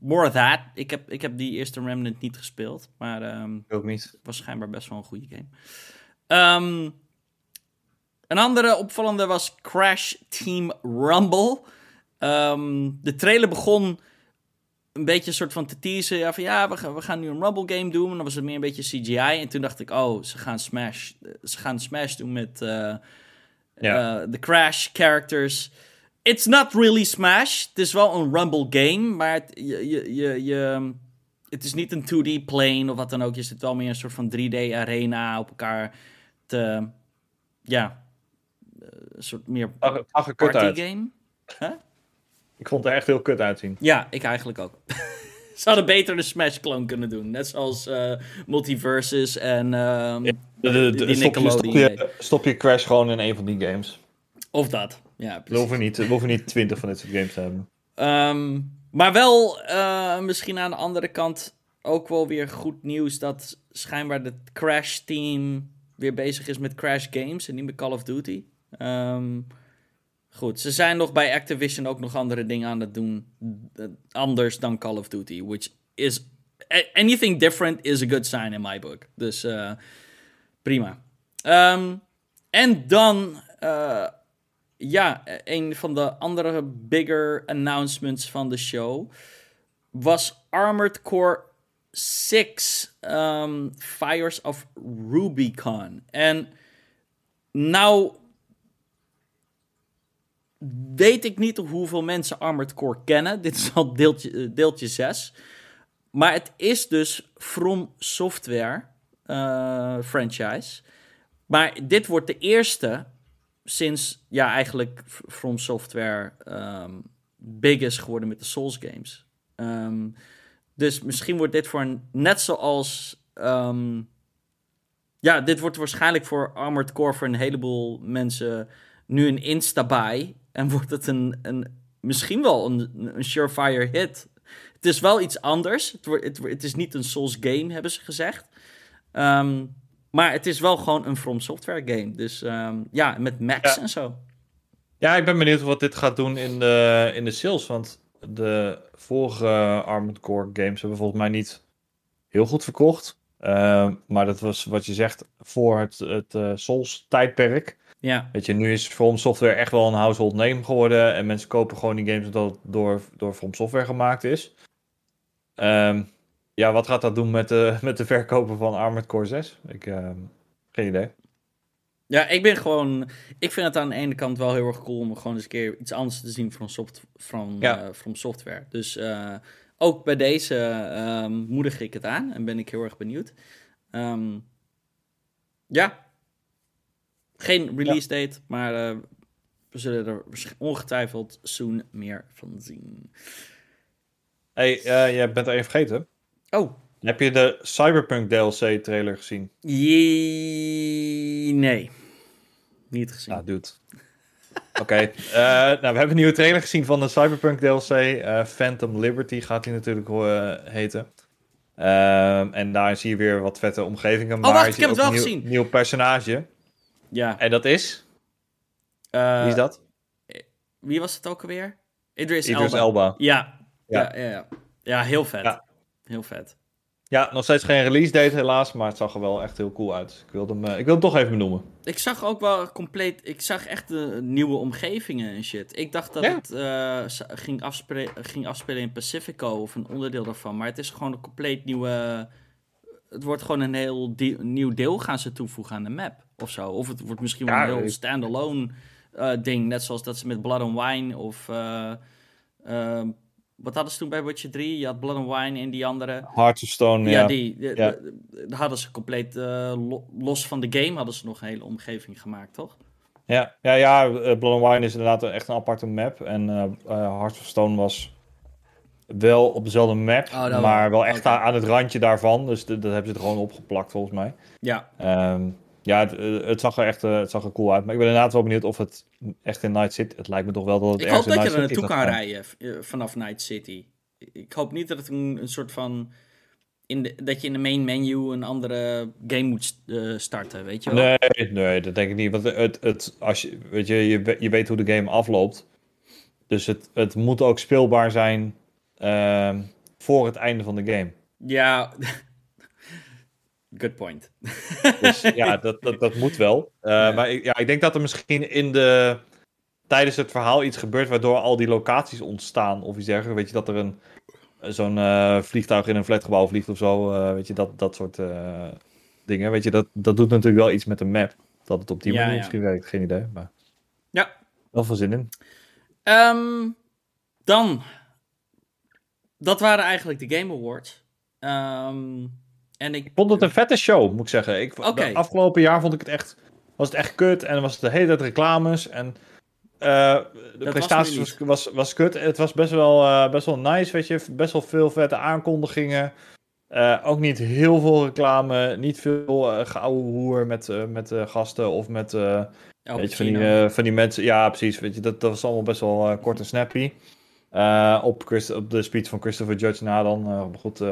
more of that. Ik heb, ik heb die eerste Remnant niet gespeeld, maar um, ook niet. Het was schijnbaar best wel een goede game. Een andere opvallende was Crash Team Rumble. de trailer begon een beetje een soort van te teasen. Ja, van ja, we gaan, we gaan nu een Rumble game doen. En dan was het meer een beetje CGI. En toen dacht ik, oh, ze gaan Smash, ze gaan Smash doen met uh, ja. uh, de Crash characters. It's not really Smash. Het is wel een Rumble game, maar het, je, je, je, je, het is niet een 2D plane of wat dan ook. Je zit wel meer een soort van 3D arena op elkaar te, ja, een soort meer party game. Huh? Ik vond het er echt heel kut uitzien. Ja, ik eigenlijk ook. (laughs) Ze hadden beter de Smash-clone kunnen doen. Net zoals uh, Multiverses en um, ja, de, de, die stop, je, stop, je, stop, je, Crash gewoon in een van die games. Of dat, ja. We hoeven, niet, we hoeven niet twintig van dit soort games te hebben. Um, maar wel uh, misschien aan de andere kant ook wel weer goed nieuws... dat schijnbaar het Crash-team weer bezig is met Crash Games... en niet met Call of Duty. Um, Goed, ze zijn nog bij Activision ook nog andere dingen aan het doen. Eh, anders dan Call of Duty. Which is. Anything different is a good sign in my book. Dus uh, prima. Um, en dan. Uh, ja, een van de andere bigger announcements van de show. Was Armored Core 6 um, Fires of Rubicon. En nou weet ik niet hoeveel mensen Armored Core kennen. Dit is al deeltje, eh, deeltje 6. Maar het is dus From Software uh, franchise. Maar dit wordt de eerste sinds ja, eigenlijk From Software ehm, big is geworden met de Souls games. Ehm, dus misschien wordt dit voor een, net zoals. Um, ja, dit wordt waarschijnlijk voor Armored Core voor een heleboel mensen nu een insta-buy. En wordt het een, een, misschien wel een, een surefire hit. Het is wel iets anders. Het, wordt, het, het is niet een Souls game, hebben ze gezegd. Um, maar het is wel gewoon een From Software game. Dus um, ja, met Max en zo. Ja, ik ben benieuwd wat dit gaat doen in de, in de sales. Want de vorige Armored Core games hebben volgens mij niet heel goed verkocht. Uh, maar dat was wat je zegt voor het, het uh, Souls-tijdperk. Ja. Weet je, nu is From Software echt wel een household name geworden. En mensen kopen gewoon die games omdat het door, door From Software gemaakt is. Um, ja, wat gaat dat doen met de, (laughs) met de verkopen van Armored Core 6? Ik, uh, geen idee. Ja, ik ben gewoon. Ik vind het aan de ene kant wel heel erg cool om gewoon eens een keer iets anders te zien van, soft, van, ja. uh, from software. Dus uh, ook bij deze um, moedig ik het aan en ben ik heel erg benieuwd. Um, ja. Geen release ja. date, maar uh, we zullen er ongetwijfeld soon meer van zien. Hey, jij bent er even vergeten. Oh. Heb je de Cyberpunk DLC trailer gezien? Je... Nee. Niet gezien. Nou, dude. Oké. Okay. Uh, nou, we hebben een nieuwe trailer gezien van de Cyberpunk DLC. Uh, Phantom Liberty gaat die natuurlijk uh, heten. Ehm, en daar zie je weer wat vette omgevingen. Oh, wacht, ik heb het wel een nieuw, gezien. nieuw personage. Ja. En dat is? Wie is dat? Wie was het ook alweer? Idris, Idris Elba. Elba. Ja. Ja. Ja, ja, ja. heel vet. Ja. Heel vet. Ja, nog steeds geen release date helaas, maar het zag er wel echt heel cool uit. Ik wilde hem, ik wil hem toch even benoemen. Ik zag ook wel compleet, ik zag echt de nieuwe omgevingen en shit. Ik dacht dat Ja. het eh, ging, afspelen, ging afspelen in Pacifico of een onderdeel daarvan, maar het is gewoon een compleet nieuwe, het wordt gewoon een heel die- nieuw deel gaan ze toevoegen aan de map of zo. Of het wordt misschien wel Ja, een heel standalone eh, ding, net zoals dat ze met Blood and Wine of... eh, eh, wat hadden ze toen bij Witcher 3? Je had Blood and Wine en die andere. Hearts of Stone, Ja, ja. die, de- Ja. de- de- hadden ze compleet eh, lo- los van de game hadden ze nog een hele omgeving gemaakt, toch? Ja, ja, ja eh, Blood and Wine is inderdaad echt een aparte map. En Hearts of Stone was wel op dezelfde map, Oh, maar wel. echt aan, het randje daarvan. Dus dat hebben ze er gewoon opgeplakt volgens mij. Ja, Ehm, ja, het, het, zag er echt het zag er cool uit. Maar ik ben inderdaad wel benieuwd of het echt in Night City... Het lijkt me toch wel dat het ik hoop dat je er naartoe kan rijden eh, vanaf Night City. Ik hoop niet dat het een, een soort van. In de, dat je in de main menu een andere game moet eh, starten, weet je wel? Nee, nee, dat denk ik niet. Want het, het, als je, weet je, je, je weet hoe de game afloopt. Dus het, het moet ook speelbaar zijn ehm, voor het einde van de game. Ja. Good point. Dus (laughs) ja, dat, dat, dat moet wel. Eh, Ja. Maar ik, ja, ik denk dat er misschien in de, tijdens het verhaal iets gebeurt waardoor al die locaties ontstaan. Of iets dergelijks. Weet je, dat er een zo'n eh, vliegtuig in een flatgebouw vliegt of zo. eh, weet je, dat, dat soort dingen. Weet je, dat, dat doet natuurlijk wel iets met de map. Dat het op die Ja, manier ja. misschien werkt, geen idee. Maar Ja. wel veel zin in. Ehm, dan. Dat waren eigenlijk de Game Awards. Ehm, en ik. Ik vond het een vette show, moet ik zeggen. Ik, afgelopen jaar vond ik het echt, was het echt kut. En was het de hele tijd reclames. En eh, de was prestaties nu was, was, was kut. Het was best wel, eh, best wel nice, weet je. Best wel veel vette aankondigingen. Eh, ook niet heel veel reclame. Niet veel uh, geouwe hoer met, met gasten of met... Weet je, van die, van die mensen, ja, precies. Weet je, dat, dat was allemaal best wel kort en snappy. Op, Christ- op de speech van Christopher Judge na dan. goed,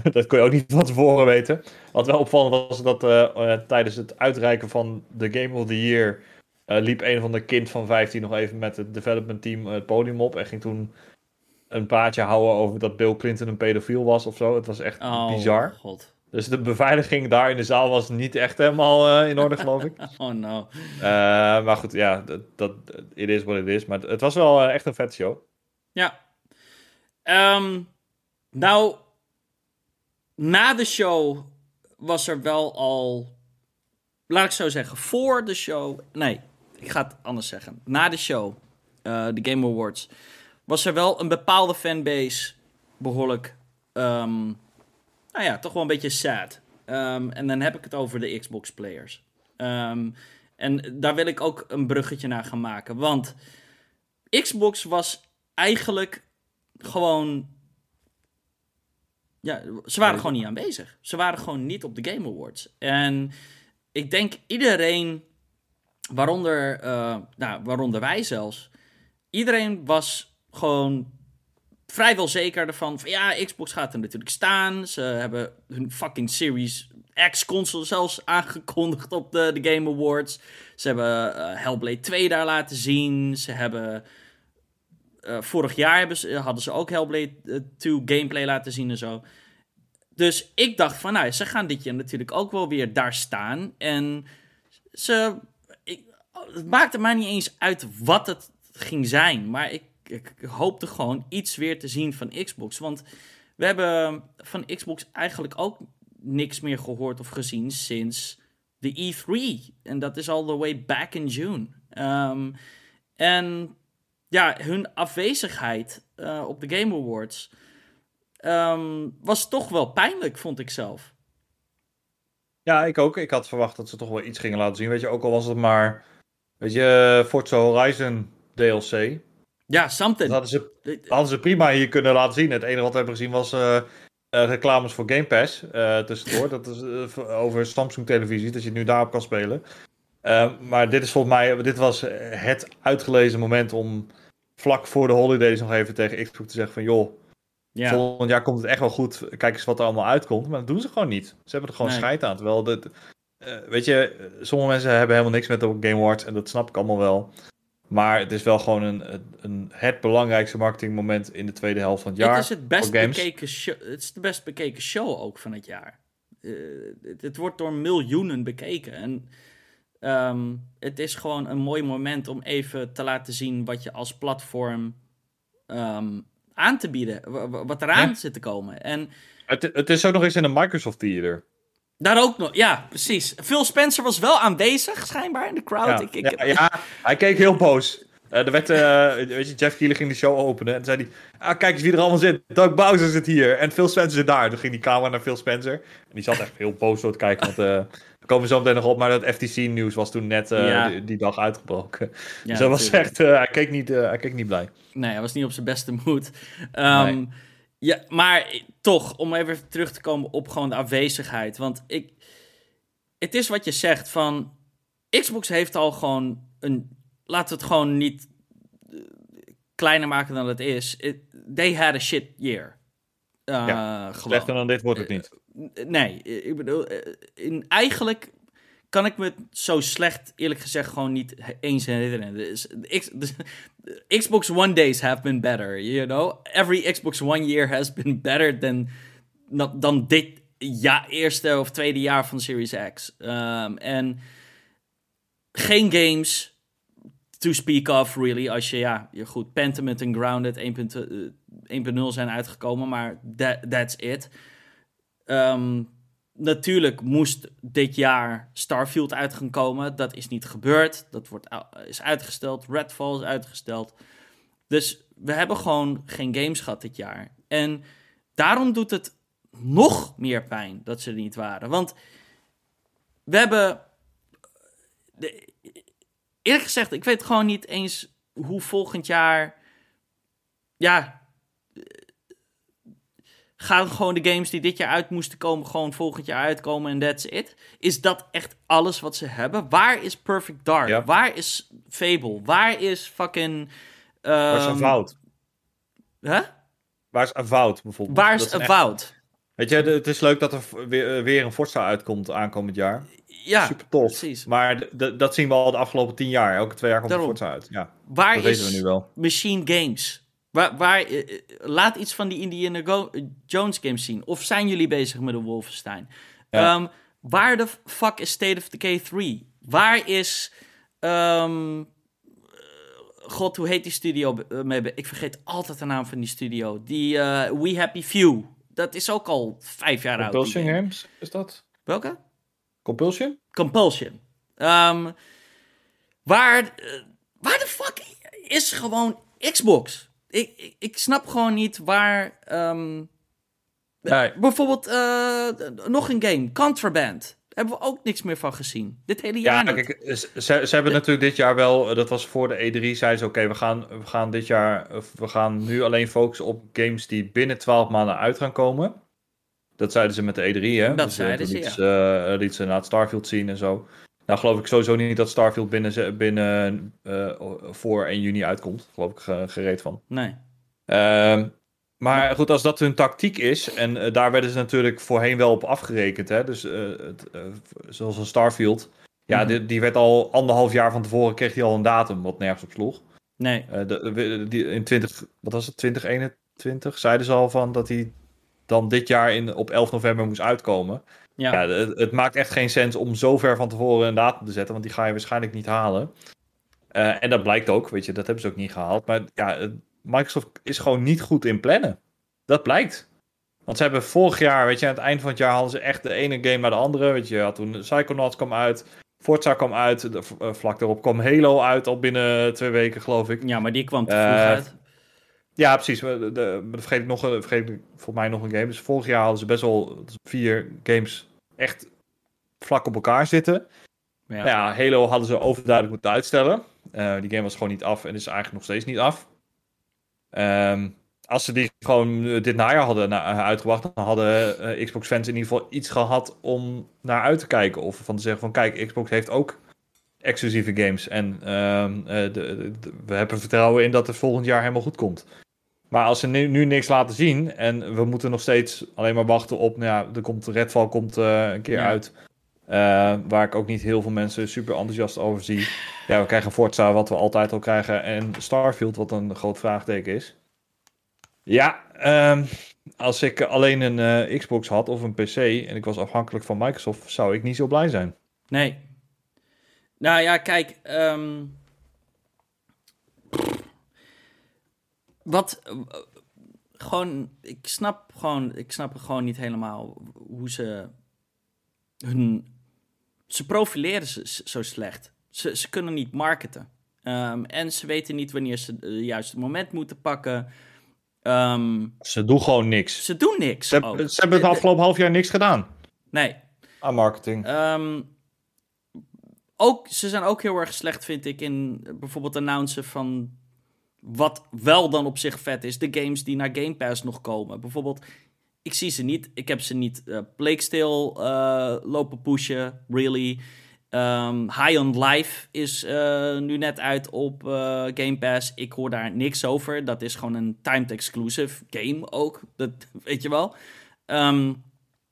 (laughs) dat kon je ook niet van tevoren weten. Wat wel opvallend was, dat eh, eh, tijdens het uitreiken van de Game of the Year. eh, liep een van de kind van 15 nog even met het development team het podium op. En ging toen een praatje houden over dat Bill Clinton een pedofiel was of zo. Het was echt oh, bizar. God. Dus de beveiliging daar in de zaal was niet echt helemaal in orde, geloof ik. (laughs) Oh no. Maar goed, ja, dat, dat it is what it is. Maar het was wel echt een vet show. Ja. Ehm, nou, na de show was er wel al. Laat ik zo zeggen, voor de show. Nee, ik ga het anders zeggen. Na de show, eh, de Game Awards, was er wel een bepaalde fanbase behoorlijk. ehm, nou ja, toch wel een beetje sad. Ehm, en dan heb ik het over de Xbox players. Ehm, En daar wil ik ook een bruggetje naar gaan maken. Want Xbox was eigenlijk gewoon. Ja, ze waren gewoon niet aanwezig. Ze waren gewoon niet op de Game Awards. En ik denk iedereen, waaronder, uh, nou, waaronder wij zelfs, iedereen was gewoon vrijwel zeker ervan van ja, Xbox gaat er natuurlijk staan. Ze hebben hun fucking Series X-console zelfs aangekondigd op de, de Game Awards. Ze hebben uh, Hellblade 2 daar laten zien. Ze hebben. Uh, vorig jaar hebben ze, hadden ze ook Hellblade 2 gameplay laten zien en zo. Dus ik dacht van, nou, ze gaan dit jaar natuurlijk ook wel weer daar staan. En ze. Ik, het maakte mij niet eens uit wat het ging zijn. Maar ik, ik, hoopte gewoon iets weer te zien van Xbox. Want we hebben van Xbox eigenlijk ook niks meer gehoord of gezien sinds de E3. En dat is all the way back in June. Um, en ja, hun afwezigheid uh, op de Game Awards um, was toch wel pijnlijk, vond ik zelf. Ja, ik ook. Ik had verwacht dat ze toch wel iets gingen laten zien. Weet je, ook al was het maar, weet je, Forza Horizon DLC. Ja, something. Dat hadden ze, hadden ze prima hier kunnen laten zien. Het enige wat we hebben gezien was uh, uh, reclames voor Game Pass uh, tussendoor. dat is over Samsung televisie, dat je het nu daarop kan spelen. maar dit is volgens mij, dit was het uitgelezen moment om vlak voor de holidays nog even tegen Xbox te zeggen van joh, ja. volgend jaar komt het echt wel goed. Kijk eens wat er allemaal uitkomt. Maar dat doen ze gewoon niet. Ze hebben er gewoon nee. scheid aan. Terwijl, dit, weet je, sommige mensen hebben helemaal niks met de Game Awards en dat snap ik allemaal wel. Maar het is wel gewoon een, een, het belangrijkste marketingmoment in de tweede helft van het jaar. Het is het best bekeken show, het is de best bekeken show ook van het jaar. Uh, het, het, wordt door miljoenen bekeken. En um, het is gewoon een mooi moment om even te laten zien wat je als platform um, aan te bieden. Wat eraan ja. zit te komen. En, het, het is ook nog eens in een Microsoft Theater. Daar ook nog, ja, precies. Phil Spencer was wel aanwezig, schijnbaar, in de crowd. Ja, ik, ik, ja, ja, hij keek heel boos. Uh, er werd, uh, weet je, Jeff Keighley ging de show openen en zei hij... Ah, kijk eens wie er allemaal zit. Doug Bowser zit hier en Phil Spencer zit daar. Toen ging die camera naar Phil Spencer. En die zat echt heel boos zo te kijken, want... Uh, daar komen we zo meteen nog op, maar dat FTC-nieuws was toen net ja. die, die, dag uitgebroken. Ja, (laughs) dus dat was echt... hij, keek niet, hij keek niet blij. Nee, hij was niet op zijn beste moed. Um, nee. Ja, maar toch, om even terug te komen op gewoon de afwezigheid. Want ik het is wat je zegt van Xbox heeft al gewoon een laten we het gewoon niet uh, kleiner maken dan het is. It, they had a shit year. Uh, ja, slechter dan dit wordt het niet. Uh, nee, ik bedoel, in, eigenlijk kan ik me zo slecht, eerlijk gezegd, gewoon niet eens herinneren. Dus, dus, Xbox One days have been better, you know? Every Xbox One year has been better than, dan dit ja, eerste of tweede jaar van Series X. Um, en geen games to speak of, really. Als je, ja, je goed, Pentiment en Grounded 1.0 zijn uitgekomen, maar that, that's it. Um, natuurlijk moest dit jaar Starfield uit gaan komen. Dat is niet gebeurd. Dat wordt, is uitgesteld. Redfall is uitgesteld. Dus we hebben gewoon geen games gehad dit jaar. En daarom doet het nog meer pijn dat ze er niet waren. Want we hebben. De, eerlijk gezegd, ik weet gewoon niet eens hoe volgend jaar. Ja. Gaan gewoon de games die dit jaar uit moesten komen, gewoon volgend jaar uitkomen en that's it? Is dat echt alles wat ze hebben? Waar is Perfect Dark? Ja. Waar is Fable? Waar is fucking. Um, Waar is Avowed? Huh? Waar is Avowed bijvoorbeeld? Waar is Avowed? Weet je, het is leuk dat er weer, weer een Forza uitkomt aankomend jaar. Ja, super tof. Precies. Maar dat zien we al de afgelopen tien jaar. Elke twee jaar komt Daarom. Forza uit. Ja, waar dat is weten we nu wel. Machine Games? Waar, waar, uh, laat iets van die Indiana Go Jones games zien. Of zijn jullie bezig met een Wolfenstein? Ja. Um, waar de fuck is State of Decay 3? Waar is... Um, God, hoe heet die studio? Ik vergeet altijd de naam van die studio. Die uh, We Happy Few dat is ook al vijf jaar oud. Compulsion Games, is dat? Welke? Compulsion? Compulsion. Um, waar, uh, waar de fuck is gewoon Xbox? Ik, ik, ik snap gewoon niet waar... Um, nee. Bijvoorbeeld uh, nog een game, Contraband. hebben we ook niks meer van gezien. Dit hele jaar Ja, niet. kijk, ze, ze hebben natuurlijk dit jaar wel, eh, dat was voor de E3, zeiden ze oké, we, gaan, we gaan dit jaar, we gaan nu alleen focussen op games die binnen 12 maanden uit gaan komen. Dat zeiden ze met de E3, hè? Dat Dus, zeiden ze, liet ze, eh, liet ze Starfield zien en zo. Nou geloof ik sowieso niet dat Starfield binnen, binnen eh, voor 1 juni uitkomt. Geloof ik ge- gereed van. Nee. Ehm, maar goed, als dat hun tactiek is, en eh, daar werden ze natuurlijk voorheen wel op afgerekend, hè? dus eh, het, eh, zoals een Starfield, ja, Mhm. die, die werd al anderhalf jaar van tevoren, kreeg hij al een datum, wat nergens op sloeg. Nee. Eh, de- die, in 20, wat was het, 2021, zeiden ze al van dat hij dan dit jaar in, op 11 november moest uitkomen. Ja. Ja, het, het maakt echt geen sens om zo ver van tevoren een datum te zetten, want die ga je waarschijnlijk niet halen. Eh, en dat blijkt ook, weet je, dat hebben ze ook niet gehaald. Maar ja, Microsoft is gewoon niet goed in plannen. Dat blijkt. Want ze hebben vorig jaar, weet je, aan het eind van het jaar hadden ze echt de ene game naar de andere. Weet je, had toen Psychonauts kwam uit, Forza kwam uit, de, eh, vlak daarop kwam Halo uit, al binnen twee weken geloof ik. ja, maar die kwam te vroeg Eh, uit. Ja, precies. Maar de, de- maar dan vergeet ik nog, een- vergeet ik voor mij nog een game. Dus vorig jaar hadden ze best wel vier games echt vlak op elkaar zitten. Ja. Nou ja, Halo hadden ze overduidelijk moeten uitstellen. Eh, die game was gewoon niet af en is eigenlijk nog steeds niet af. Ehm, als ze die gewoon eh, dit najaar hadden eh, uitgebracht, dan hadden eh, Xbox fans in ieder geval iets gehad om naar uit te kijken. Of van te zeggen van kijk, Xbox heeft ook exclusieve games. En ehm, eh, de, we hebben vertrouwen in dat het volgend jaar helemaal goed komt. Maar als ze nu, nu niks laten zien en we moeten nog steeds alleen maar wachten op, nou ja, er komt Redfall komt eh, een keer Ja. uit. eh, waar ik ook niet heel veel mensen super enthousiast over zie. Ja, we krijgen Forza, wat we altijd al krijgen. En Starfield, wat een groot vraagteken is. Ja, ehm, als ik alleen een eh, Xbox had of een PC en ik was afhankelijk van Microsoft, zou ik niet zo blij zijn. Nee. Nou ja, kijk. ehm, wat. gewoon. Ik snap gewoon. Ik snap gewoon niet helemaal hoe ze. Hun. Ze profileren ze zo slecht. Ze, ze kunnen niet marketen. Ehm, en ze weten niet wanneer ze het juiste moment moeten pakken. Ehm, Ze doen gewoon niks. ze doen niks. Ze, ook. hebben- ze hebben het afgelopen half jaar niks gedaan Nee. aan marketing. Ehm, ook, ze zijn ook heel erg slecht, vind ik, in bijvoorbeeld announcen van wat wel dan op zich vet is. De games die naar Game Pass nog komen. Bijvoorbeeld, ik zie ze niet. Ik heb ze niet uh, lopen pushen, really. Ehm, High on Life is eh, nu net uit op Game Pass. Ik hoor daar niks over. Dat is gewoon een timed exclusive game ook. Dat (laughs) weet je wel. Ehm,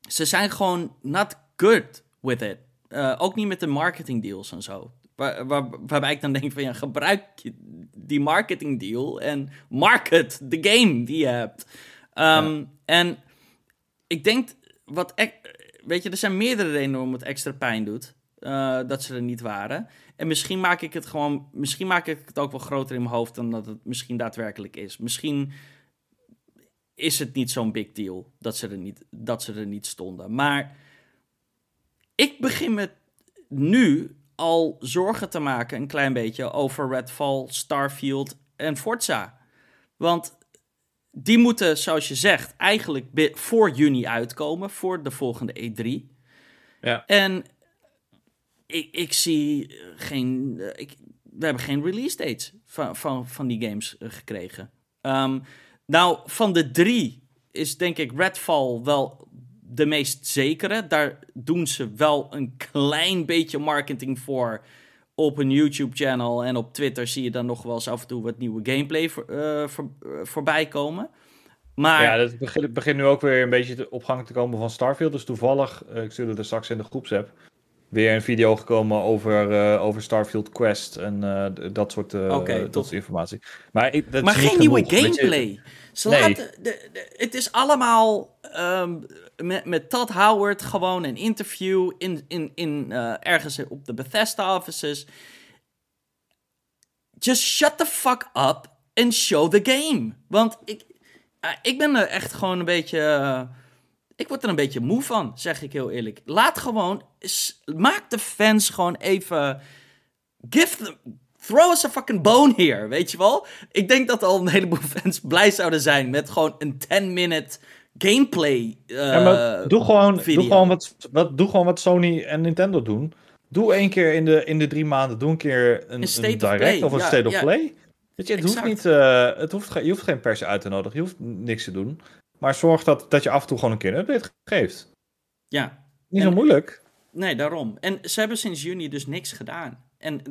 ze zijn gewoon not good with it. Uh, ook niet met de marketing deals en zo. Waar, waar, waarbij ik dan denk van ja, gebruik die marketing deal en market de game die je hebt. Um, ja. En ik denk wat, weet je, er zijn meerdere redenen waarom het extra pijn doet. Uh, dat ze er niet waren. En misschien maak ik het gewoon, misschien maak ik het ook wel groter in mijn hoofd dan dat het misschien daadwerkelijk is. Misschien is het niet zo'n big deal dat ze, er niet, dat ze er niet stonden. Maar ik begin me nu al zorgen te maken, een klein beetje, over Redfall, Starfield en Forza. Want die moeten, zoals je zegt, eigenlijk voor juni uitkomen, voor de volgende E3. Ja. En ik, ik zie geen. Ik, we hebben geen release dates van, van, van die games gekregen. Um, nou, van de drie is denk ik Redfall wel de meest zekere. Daar doen ze wel een klein beetje marketing voor op een YouTube-channel. En op Twitter zie je dan nog wel eens af en toe wat nieuwe gameplay voor, uh, voor, uh, voorbij komen. Maar... Ja, het begint, begint nu ook weer een beetje op gang te komen van Starfield. Dus toevallig, uh, ik stuurde er straks in de groepsapp, weer een video gekomen over, uh, over Starfield Quest en uh, dat soort okay, dat soort informatie. Maar, ik, dat maar geen nieuwe genoeg, gameplay. Je, Ze nee. laten, de, de, het is allemaal um, met, met Todd Howard gewoon een interview in, in, in uh, ergens op de Bethesda offices. Just shut the fuck up and show the game. Want ik, uh, ik ben er echt gewoon een beetje. Uh, ik word er een beetje moe van, zeg ik heel eerlijk. Laat gewoon. Maak de fans gewoon even. Give them. Throw us a fucking bone here, weet je wel? Ik denk dat al een heleboel (laughs) fans blij zouden zijn met gewoon een 10-minute gameplay. Uh, ja, maar doe gewoon, doe, gewoon wat, wat, doe gewoon wat Sony en Nintendo doen. Doe één keer in de, in de drie maanden, doe een keer een, een, een direct of een state of play. Weet je, het hoeft niet, uh, het hoeft, je hoeft geen pers uit te nodigen, je hoeft niks te doen. Maar zorg dat, dat je af en toe gewoon een keer een update geeft. Ja. Niet zo moeilijk. Nee, daarom. En ze hebben sinds juni dus niks gedaan. En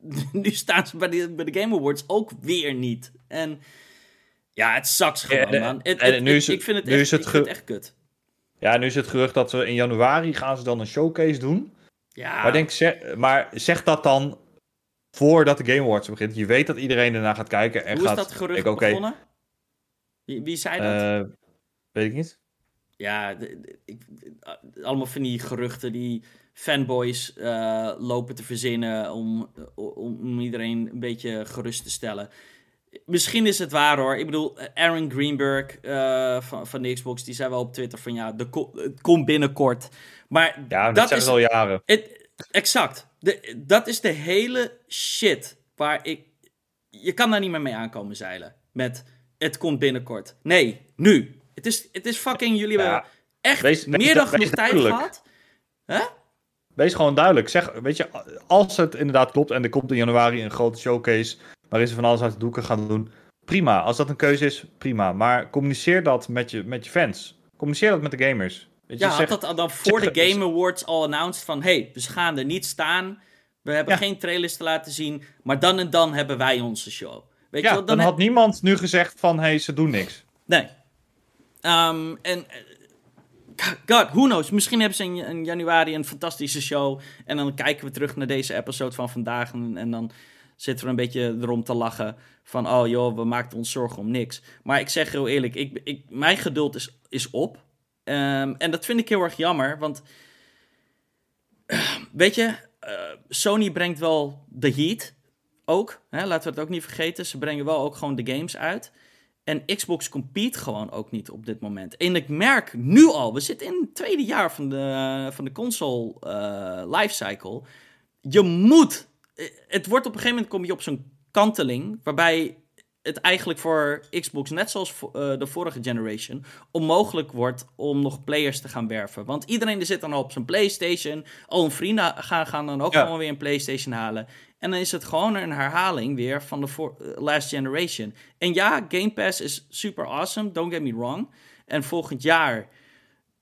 (laughs) nu staan ze bij de, bij de Game Awards ook weer niet. En ja, het zakt gewoon, man. en nu is het, ik vind het, nu echt, is het, ge- echt kut. Ja, nu is het gerucht dat ze in januari gaan ze dan een showcase doen. Ja. Maar, denk, zeg, maar zeg dat dan voordat de Game Awards begint. Je weet dat iedereen ernaar gaat kijken. En Hoe gaat, is dat gerucht ik, begonnen? Wie, wie zei dat? Uh, weet ik niet. Ja, ik, allemaal van die geruchten die fanboys uh, lopen te verzinnen om, om iedereen een beetje gerust te stellen. Misschien is het waar hoor. Ik bedoel, Aaron Greenberg uh, van, van de Xbox, die zei wel op Twitter van ja, de het komt binnenkort. Maar ja, dat, is al jaren. Het, exact. De, dat is de hele shit waar ik. Je kan daar niet meer mee aankomen zeilen. Met het komt binnenkort. Nee, nu. Het is, het is fucking. Jullie ja, hebben echt wees, meer dan genoeg tijd gehad. Huh? Wees gewoon duidelijk. Zeg, weet je, als het inderdaad klopt en er komt in januari een grote showcase waarin ze van alles uit de doeken gaan doen. Prima, als dat een keuze is, prima. Maar communiceer dat met je, met je fans. Communiceer dat met de gamers. Weet je, ja, zeg, had dat dan voor de Game Awards al announced van... hey, we gaan er niet staan. We hebben geen trailers te laten zien. Maar dan en dan hebben wij onze show. Weet ja, je wel, dan, dan had niemand nu gezegd van... hey, ze doen niks. Nee. Um, en... God, who knows? Misschien hebben ze in, in, januari een fantastische show. En dan kijken we terug naar deze episode van vandaag. En, en dan zitten we een beetje erom te lachen. Van, oh joh, we maakten ons zorgen om niks. Maar ik zeg heel eerlijk, ik, ik, mijn geduld is, is op. Um, en dat vind ik heel erg jammer, want... weet je, uh, Sony brengt wel de heat ook. Hè? Laten we het ook niet vergeten. Ze brengen wel ook gewoon de games uit. En Xbox compete gewoon ook niet op dit moment. En ik merk nu al, we zitten in het tweede jaar van de, van de console uh, lifecycle. Je moet het wordt op een gegeven moment kom je op zo'n kanteling, waarbij het eigenlijk voor Xbox, net zoals uh, de vorige generation, onmogelijk wordt om nog players te gaan werven. Want iedereen er zit dan al op zijn PlayStation. Al hun vrienden gaan, gaan dan ook gewoon weer een PlayStation halen. En dan is het gewoon een herhaling weer van de uh, last generation. En ja, Game Pass is super awesome, don't get me wrong. En volgend jaar.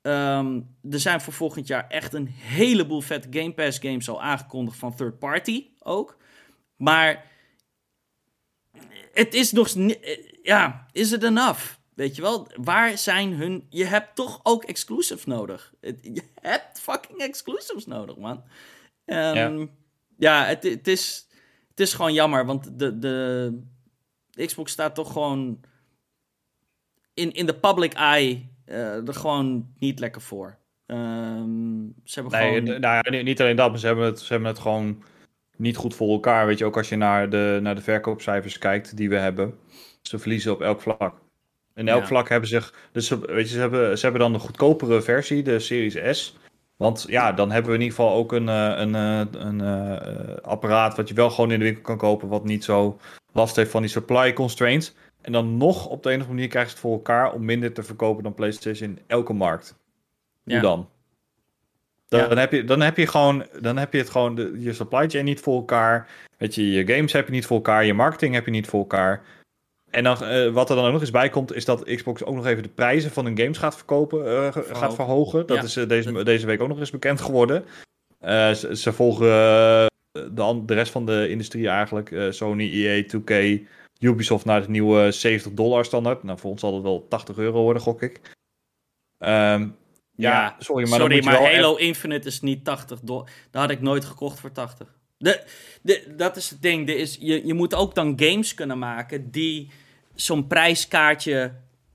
Um, er zijn voor volgend jaar echt een heleboel vette Game Pass games al aangekondigd van third party ook. Maar het is nog niet. Ja, is het enough? Weet je wel, waar zijn hun. Je hebt toch ook exclusives nodig. Je hebt fucking exclusives nodig, man. Um, ja, ja het, het, is, het is gewoon jammer, want de, de, de Xbox staat toch gewoon in, in de public eye er gewoon niet lekker voor. Um, ze hebben nee, gewoon... nou, niet alleen dat, maar ze hebben het, ze hebben het gewoon niet goed voor elkaar. Weet je, ook als je naar de, naar de verkoopcijfers kijkt die we hebben. Ze verliezen op elk vlak. In elk vlak hebben ze Dus weet je, ze hebben, ze hebben dan de goedkopere versie, de Series S. Want ja, dan hebben we in ieder geval ook een, eh, een, eh, een, een uh, apparaat wat je wel gewoon in de winkel kan kopen. Wat niet zo last heeft van die supply constraints. En dan nog op de andere manier krijgen ze het voor elkaar om minder te verkopen dan PlayStation in elke markt. Hoe ja. dan? Dan, heb je, dan heb je gewoon, dan heb je het gewoon, de, je supply chain niet voor elkaar. Weet je, je games heb je niet voor elkaar, je marketing heb je niet voor elkaar. En dan, uh, wat er dan ook nog eens bij komt, is dat Xbox ook nog even de prijzen van hun games gaat verkopen, uh, gaat verhogen. Dat ja, is uh, deze, deze week ook nog eens bekend geworden. Ze, ze, volgen de, de rest van de industrie eigenlijk, Sony, EA, 2K, Ubisoft naar de nieuwe 70 dollar standaard. Nou, voor ons zal het wel 80 euro worden, gok ik. Um, ja, sorry, maar, sorry, maar Halo Infinite is niet 80 dollar. Dat had ik nooit gekocht voor 80. De, de, dat is het ding. is, je, je moet ook dan games kunnen maken die zo'n prijskaartje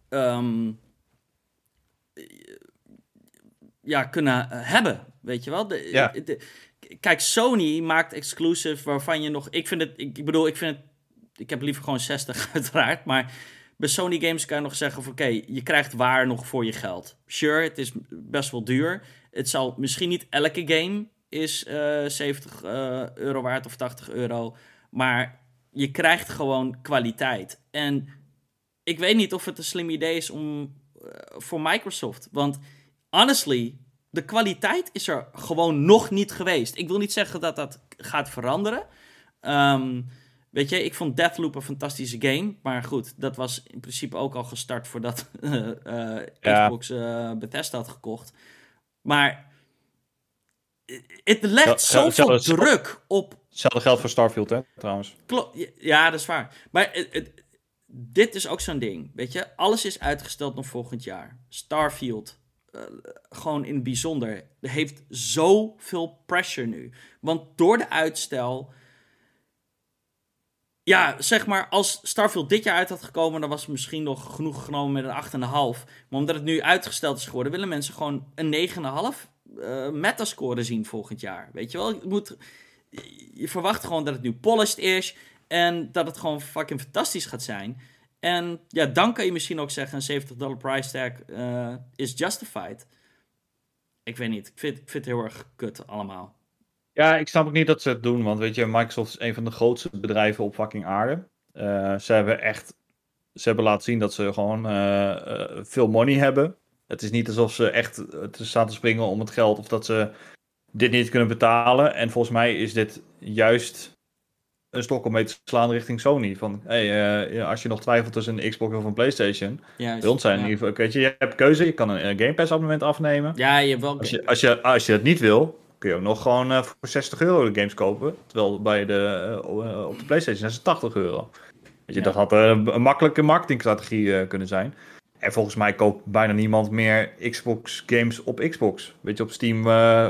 um, ja, kunnen hebben. Weet je wel? De, ja. de, kijk, Sony maakt exclusive waarvan je nog. Ik vind het. Ik bedoel, ik vind het. Ik heb liever gewoon 60 (laughs) uiteraard. Maar bij Sony Games kan je nog zeggen van oké, je krijgt waar nog voor je geld. Sure, het is best wel duur. Het zal misschien niet elke game is uh, 70 uh, euro waard of 80 euro. Maar je krijgt gewoon kwaliteit. En ik weet niet of het een slim idee is om voor Microsoft. Want honestly, de kwaliteit is er gewoon nog niet geweest. Ik wil niet zeggen dat dat gaat veranderen. Ehm, weet je, ik vond Deathloop een fantastische game. Maar goed, dat was in principe ook al gestart voordat (laughs) uh, Xbox uh, Bethesda had gekocht. Maar het legt zoveel druk op... Hetzelfde geldt voor Starfield, hè, trouwens. Klopt, ja, dat is waar. Maar het, dit is ook zo'n ding, weet je. Alles is uitgesteld nog volgend jaar. Starfield, uh, gewoon in het bijzonder, heeft zoveel pressure nu. Want door de uitstel... Ja, zeg maar, als Starfield dit jaar uit had gekomen, dan was het misschien nog genoeg genomen met een 8,5. Maar omdat het nu uitgesteld is geworden, willen mensen gewoon een 9,5 uh, metascore zien volgend jaar. Weet je wel? Je, moet, je verwacht gewoon dat het nu polished is en dat het gewoon fucking fantastisch gaat zijn. En ja, dan kan je misschien ook zeggen: een 70 dollar price tag uh, is justified. Ik weet niet. Ik vind, ik vind het heel erg kut allemaal. Ja, ik snap ook niet dat ze het doen. Want weet je, Microsoft is een van de grootste bedrijven op fucking aarde. Uh, ze hebben echt. Ze hebben laten zien dat ze gewoon uh, veel money hebben. Het is niet alsof ze echt staan te springen om het geld. Of dat ze dit niet kunnen betalen. En volgens mij is dit juist een stok om mee te slaan richting Sony. Van, hey, uh, als je nog twijfelt tussen een Xbox of een PlayStation, Juist, bij ons zijn in ieder geval, weet je, je hebt keuze, je kan een, Game Pass abonnement afnemen. Ja, je wel. Als je, als je, als je dat niet wil, kun je ook nog gewoon uh, voor 60 euro de games kopen. Terwijl bij de, uh, op de PlayStation is het 80 euro. Weet je, ja. dat had een makkelijke marketingstrategie kunnen zijn. En volgens mij koopt bijna niemand meer Xbox games op Xbox. Weet je, op Steam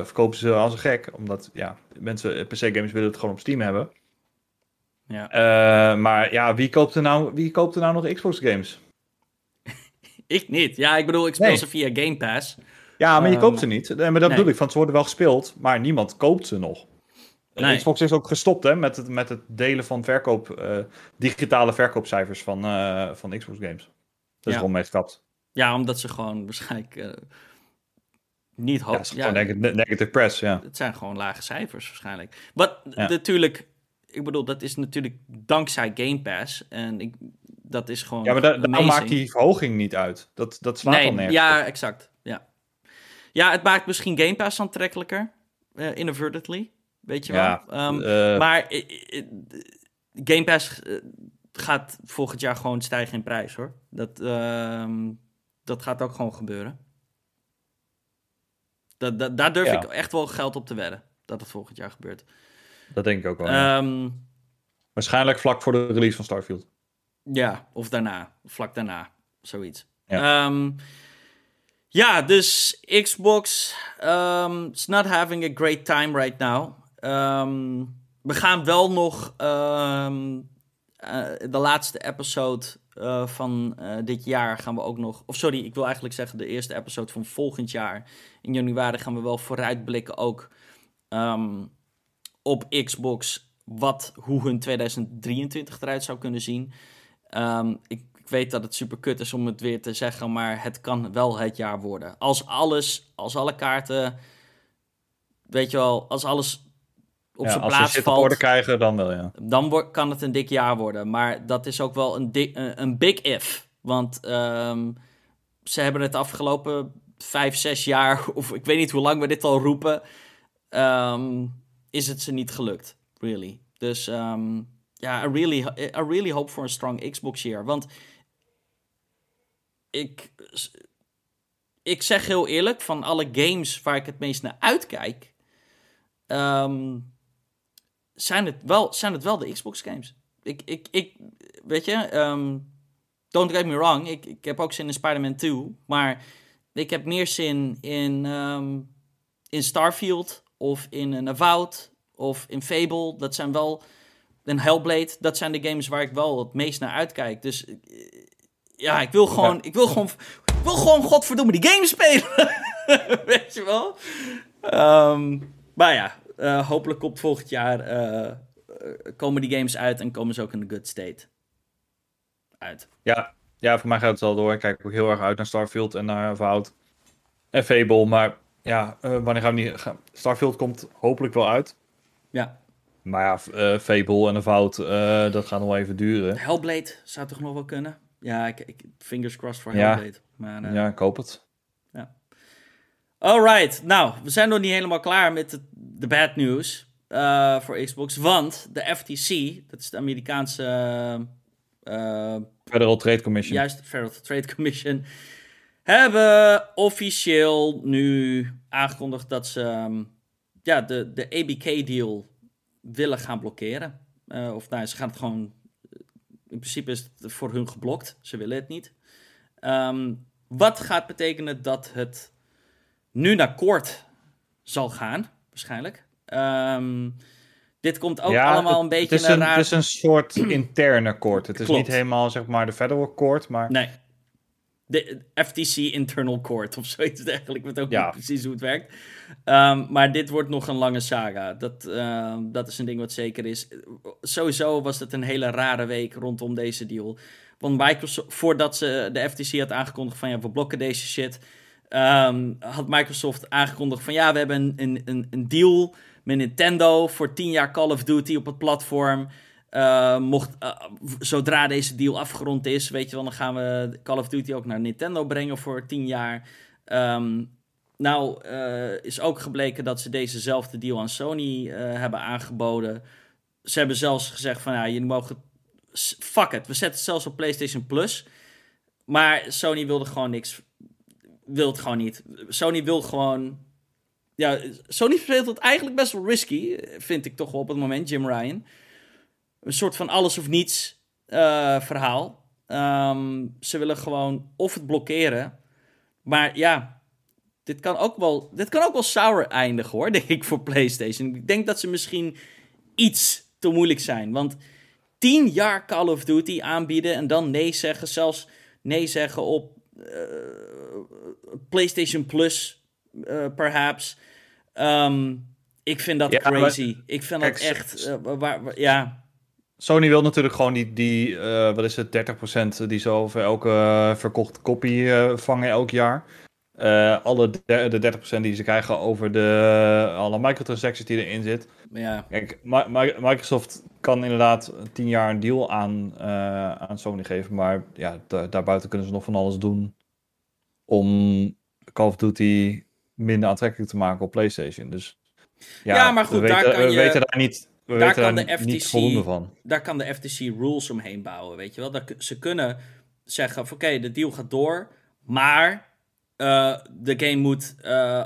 verkopen ze als een gek. Omdat ja, mensen PC games willen het gewoon op Steam hebben. Ja. Maar ja, wie koopt, er nou, wie koopt er nou nog Xbox games? (laughs) ik niet. Ja, ik bedoel, ik speel nee. ze via Game Pass. Ja, maar je um, koopt ze niet. Maar dat nee. bedoel ik, van ze worden wel gespeeld, maar niemand koopt ze nog. Nee. Xbox is ook gestopt hè, met, het, met het delen van verkoop, uh, digitale verkoopcijfers van, uh, van Xbox games. Dat is ja. gewoon mee gekapt. Ja, omdat ze gewoon waarschijnlijk niet hoog... Ja, is ja, gewoon negative press, ja. Het zijn gewoon lage cijfers waarschijnlijk. Wat ja. natuurlijk ik bedoel, dat is natuurlijk dankzij Game Pass. En ik, dat is gewoon. Ja, maar da dan maakt die verhoging niet uit. Dat, dat slaat nee, al nergens. Ja, exact. Ja. het maakt misschien Game Pass aantrekkelijker. Uh, inadvertently. Weet je ja, wel. Um, uh, maar uh, Game Pass gaat volgend jaar gewoon stijgen in prijs hoor. Dat, ehm, dat gaat ook gewoon gebeuren. Dat, dat, daar durf ja. ik echt wel geld op te wedden. Dat het volgend jaar gebeurt. Dat denk ik ook wel. Um, Waarschijnlijk vlak voor de release van Starfield. Ja, of daarna. Vlak daarna. Zoiets. Ja, um, ja dus Xbox um, is not having a great time right now. we gaan wel nog uh, de laatste episode uh, van uh, dit jaar gaan we ook nog... Of sorry, ik wil eigenlijk zeggen de eerste episode van volgend jaar. In januari gaan we wel vooruitblikken ook... Op Xbox wat, hoe hun 2023 eruit zou kunnen zien. Ik, ik, weet dat het super kut is om het weer te zeggen, maar het kan wel het jaar worden. Als alles, als alle kaarten, weet je wel, als alles op ja, zijn plaats valt. Als orde krijgen, dan wel, ja. Dan kan het een dik jaar worden. Maar dat is ook wel een, dik, een big if. Want um, ze hebben het afgelopen vijf, zes jaar, (laughs) of ik weet niet hoe lang we dit al roepen. Um, is het ze niet gelukt. Really. Dus um, ja, I really, I really hope for a strong Xbox year. Want ik, ik zeg heel eerlijk, van alle games waar ik het meest naar uitkijk, um, zijn, het wel, zijn het wel de Xbox games. Ik, ik, ik weet je, um, don't get me wrong, ik, ik heb ook zin in Spider-Man 2, maar ik heb meer zin in, um, in Starfield of in een Avowed of in Fable. Dat zijn wel. En Hellblade, dat zijn de games waar ik wel het meest naar uitkijk. Dus eh, ja, ik wil gewoon. Ik wil gewoon. Ik wil gewoon godverdomme die game spelen. (laughs) Weet je wel? Um, maar ja, uh, hopelijk op volgend jaar uh, komen die games uit en komen ze ook in een good state uit. Ja, ja, voor mij gaat het wel door. Ik kijk ook heel erg uit naar Starfield en naar Avowed en Fable. Maar ja, uh, wanneer gaan we niet... Gaan... Starfield komt hopelijk wel uit. Ja. Maar ja, uh, Fable en een fout, uh, dat gaat nog wel even duren. Hellblade zou toch nog wel kunnen? Ja, ik, ik, fingers crossed voor Ja. Hellblade. Maar, eh, Ja, ik hoop het. Alright, nou, we zijn nog niet helemaal klaar met de, bad news eh, voor Xbox. Want de FTC, dat is de Amerikaanse, eh, Federal Trade Commission. juist Federal Trade Commission, hebben officieel nu aangekondigd dat ze ehm, ja, de, de ABK-deal willen gaan blokkeren. Of nou, ze gaan het gewoon, in principe is het voor hun geblokt. Ze willen het niet. Ehm, wat gaat betekenen dat het nu naar koord zal gaan, waarschijnlijk. Ehm, dit komt ook Ja, allemaal een beetje het is een een, raar... Het is een soort interne court. Het is niet helemaal zeg maar de federal court, maar Nee. De FTC Internal Court of zoiets dergelijks. Ik weet ook Ja. niet precies hoe het werkt. Ehm, maar dit wordt nog een lange saga. Dat, ehm, dat is een ding wat zeker is. Sowieso was het een hele rare week rondom deze deal. Want Microsoft, voordat ze de FTC had aangekondigd van ja, we blokken deze shit. ehm, had Microsoft aangekondigd van ja, we hebben een, een, een, een deal met Nintendo voor 10 jaar Call of Duty op het platform. Eh, mocht, eh, zodra deze deal afgerond is, weet je wel, dan gaan we Call of Duty ook naar Nintendo brengen voor 10 jaar. Ehm, nou, eh, is ook gebleken dat ze dezezelfde deal aan Sony hebben aangeboden. Ze hebben zelfs gezegd van, ja, jullie mogen... Fuck it, we zetten het zelfs op PlayStation Plus. Maar Sony wilde gewoon niks... Wil het gewoon niet. Sony wil gewoon... Ja, Sony speelt het eigenlijk best wel risky, vind ik toch wel op het moment, Jim Ryan een soort van alles of niets eh, verhaal. Ehm, ze willen gewoon of het blokkeren. Maar ja, dit kan ook wel, dit kan ook wel sour eindigen hoor, (laughs) denk ik, voor PlayStation. Ik denk dat ze misschien iets te moeilijk zijn. Want tien jaar Call of Duty aanbieden en dan nee zeggen, zelfs nee zeggen op eh, PlayStation Plus, eh, perhaps. Ehm, ik vind dat Ja, maar- crazy. Ik vind Kijk, dat echt, waar, waar- ja... Sony wil natuurlijk gewoon die, die eh, wat is het, 30% die ze over elke verkochte kopie eh, vangen elk jaar. Eh, alle de, de 30% die ze krijgen over de, alle microtransactions die erin zit. Ja, Kijk, Microsoft kan inderdaad 10 jaar een deal aan, aan Sony geven. Maar ja, da- daarbuiten kunnen ze nog van alles doen om Call of Duty minder aantrekkelijk te maken op PlayStation. Dus ja, Ja, maar goed, we daar weten, kan we je- weten daar niet, we daar kan daar de FTC van. daar kan de FTC rules omheen bouwen, weet je wel. Dat, ze kunnen zeggen oké, de deal gaat door, maar eh, de game moet eh,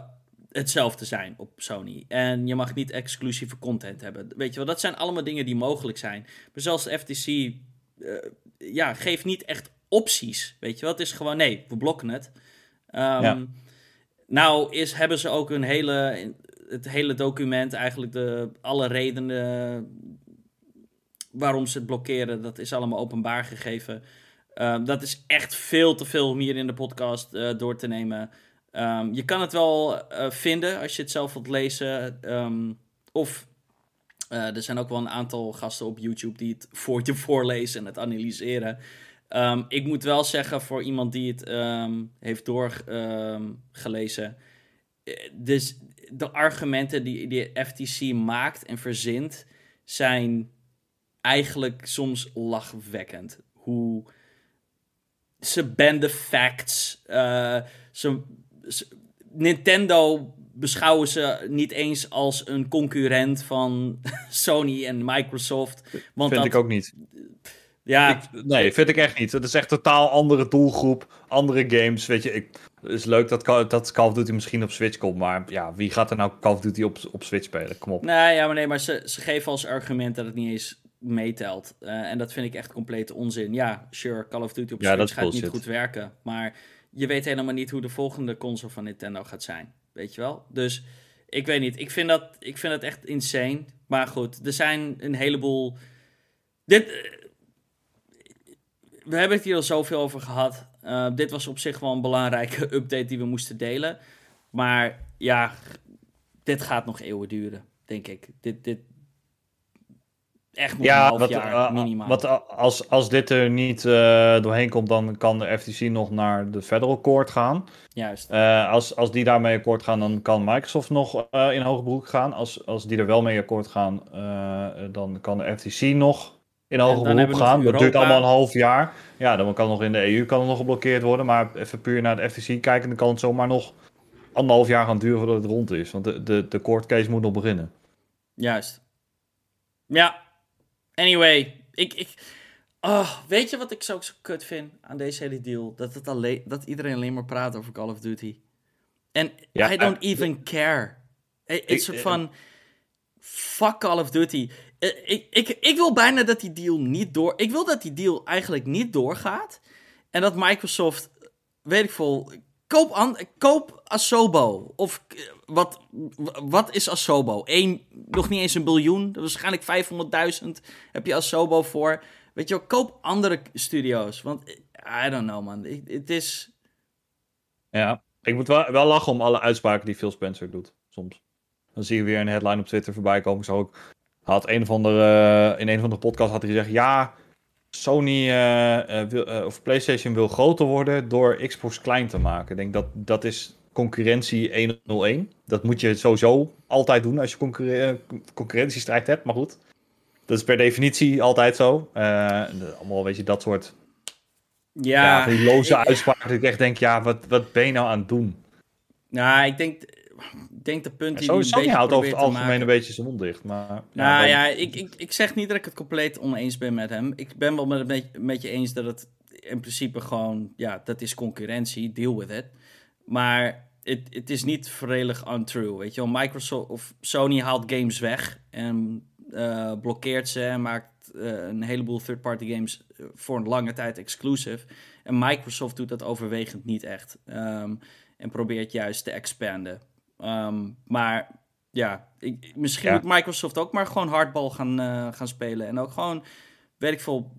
hetzelfde zijn op Sony. En je mag niet exclusieve content hebben. Weet je wel, dat zijn allemaal dingen die mogelijk zijn. Maar zelfs de FTC eh, ja, geeft niet echt opties, weet je wel. Het is gewoon nee, we blokken het. Ehm, Ja. Nou is, hebben ze ook een hele, het hele document, eigenlijk de, alle redenen waarom ze het blokkeren, dat is allemaal openbaar gegeven. Ehm, dat is echt veel te veel om hier in de podcast eh, door te nemen. Ehm, je kan het wel eh, vinden als je het zelf wilt lezen. Ehm, of eh, er zijn ook wel een aantal gasten op YouTube die het voor je (laughs) voorlezen en het analyseren. Ik moet wel zeggen, voor iemand die het heeft doorgelezen. dus de argumenten die de FTC maakt en verzint zijn eigenlijk soms lachwekkend. Hoe ze benden facts. eh, ze, ze- Nintendo beschouwen ze niet eens als een concurrent van (laughs) Sony en Microsoft. Want Vind dat, ik ook niet. Ja, Ik- nee, vind ik echt niet. Het is echt totaal andere doelgroep, andere games. Weet je, ik, het is leuk dat, Call- dat Call of Duty misschien op Switch komt, maar ja, wie gaat er nou Call of Duty op, op Switch spelen? Kom op. Nee, ja, maar nee, maar ze, ze geven als argument dat het niet eens meetelt. Eh, en dat vind ik echt complete onzin. Ja, sure, Call of Duty op Ja, Switch gaat niet goed werken. Maar je weet helemaal niet hoe de volgende console van Nintendo gaat zijn. Weet je wel? Dus ik weet niet. Ik vind dat, ik vind dat echt insane. Maar goed, er zijn een heleboel... Dit... eh, We hebben het hier al zoveel over gehad. Eh, dit was op zich wel een belangrijke (laughs) update die we moesten delen. Maar ja, dit gaat nog eeuwen duren, denk ik. Dit, dit... Echt nog een Ja, half wat, jaar, eh, minimaal. wat, eh, als, als dit er niet doorheen komt, dan kan de FTC nog naar de Federal Court gaan. Juist. Als, als die daarmee akkoord gaan, dan kan Microsoft nog in hoger beroep gaan. Als, als die er wel mee akkoord gaan, dan kan de FTC nog in hoger beroep gaan. Dat duurt allemaal een half jaar. Ja, dan kan nog in de EU kan het nog geblokkeerd worden. Maar even puur naar de FTC kijken, dan kan het zomaar nog anderhalf jaar gaan duren voordat het rond is. Want de, de, de court case moet nog beginnen. Juist. Ja. Anyway, ik, ik, oh, weet je wat ik zo, zo kut vind aan deze hele deal? Dat, het alleen, dat iedereen alleen maar praat over Call of Duty. En I don't even care. Het is soort van, fuck Call of Duty. Eh, ik, ik, ik wil bijna dat die deal niet door... Ik wil dat die deal eigenlijk niet doorgaat. En dat Microsoft, weet ik veel, koop, koop Asobo. Of eh, wat, wat is Asobo? Eén, nog niet eens een biljoen. Waarschijnlijk 500.000 heb je Asobo voor. Weet je wel, koop andere studio's. Want I don't know, man. Het is... Ja, ik moet wel, wel lachen om alle uitspraken die Phil Spencer doet, soms. Dan zie je weer een headline op Twitter voorbij komen. Zo ook had een of andere, uh, in een van de podcasts had hij gezegd: ja, Sony uh, wil, of PlayStation wil groter worden door Xbox klein te maken. Ik denk dat dat is concurrentie 101. Dat moet je sowieso altijd doen als je concurre concurrentiestrijd hebt. Maar goed, dat is per definitie altijd zo. allemaal weet je dat soort ja, ja die loze uitspraken. Dat ik echt denk, ja, wat, wat ben je nou aan het doen? Nou, ik denk denk de punt die Sony houdt over het algemeen een beetje zijn mond dicht. Maar, nou ja, ja ik, ik, ik zeg niet dat ik het compleet oneens ben met hem. Ik ben wel met, met, met je eens dat het in principe gewoon, ja, dat is concurrentie, deal with it. Maar het, het is niet volledig untrue, weet je wel. Microsoft of Sony haalt games weg en uh, blokkeert ze en maakt uh, een heleboel third-party games eh, voor een lange tijd exclusive. En Microsoft doet dat overwegend niet echt. Um, en probeert juist te expanden. Um, maar ja, ik, misschien moet Microsoft ook maar gewoon hardbal gaan, uh, gaan spelen. En ook gewoon, weet ik veel,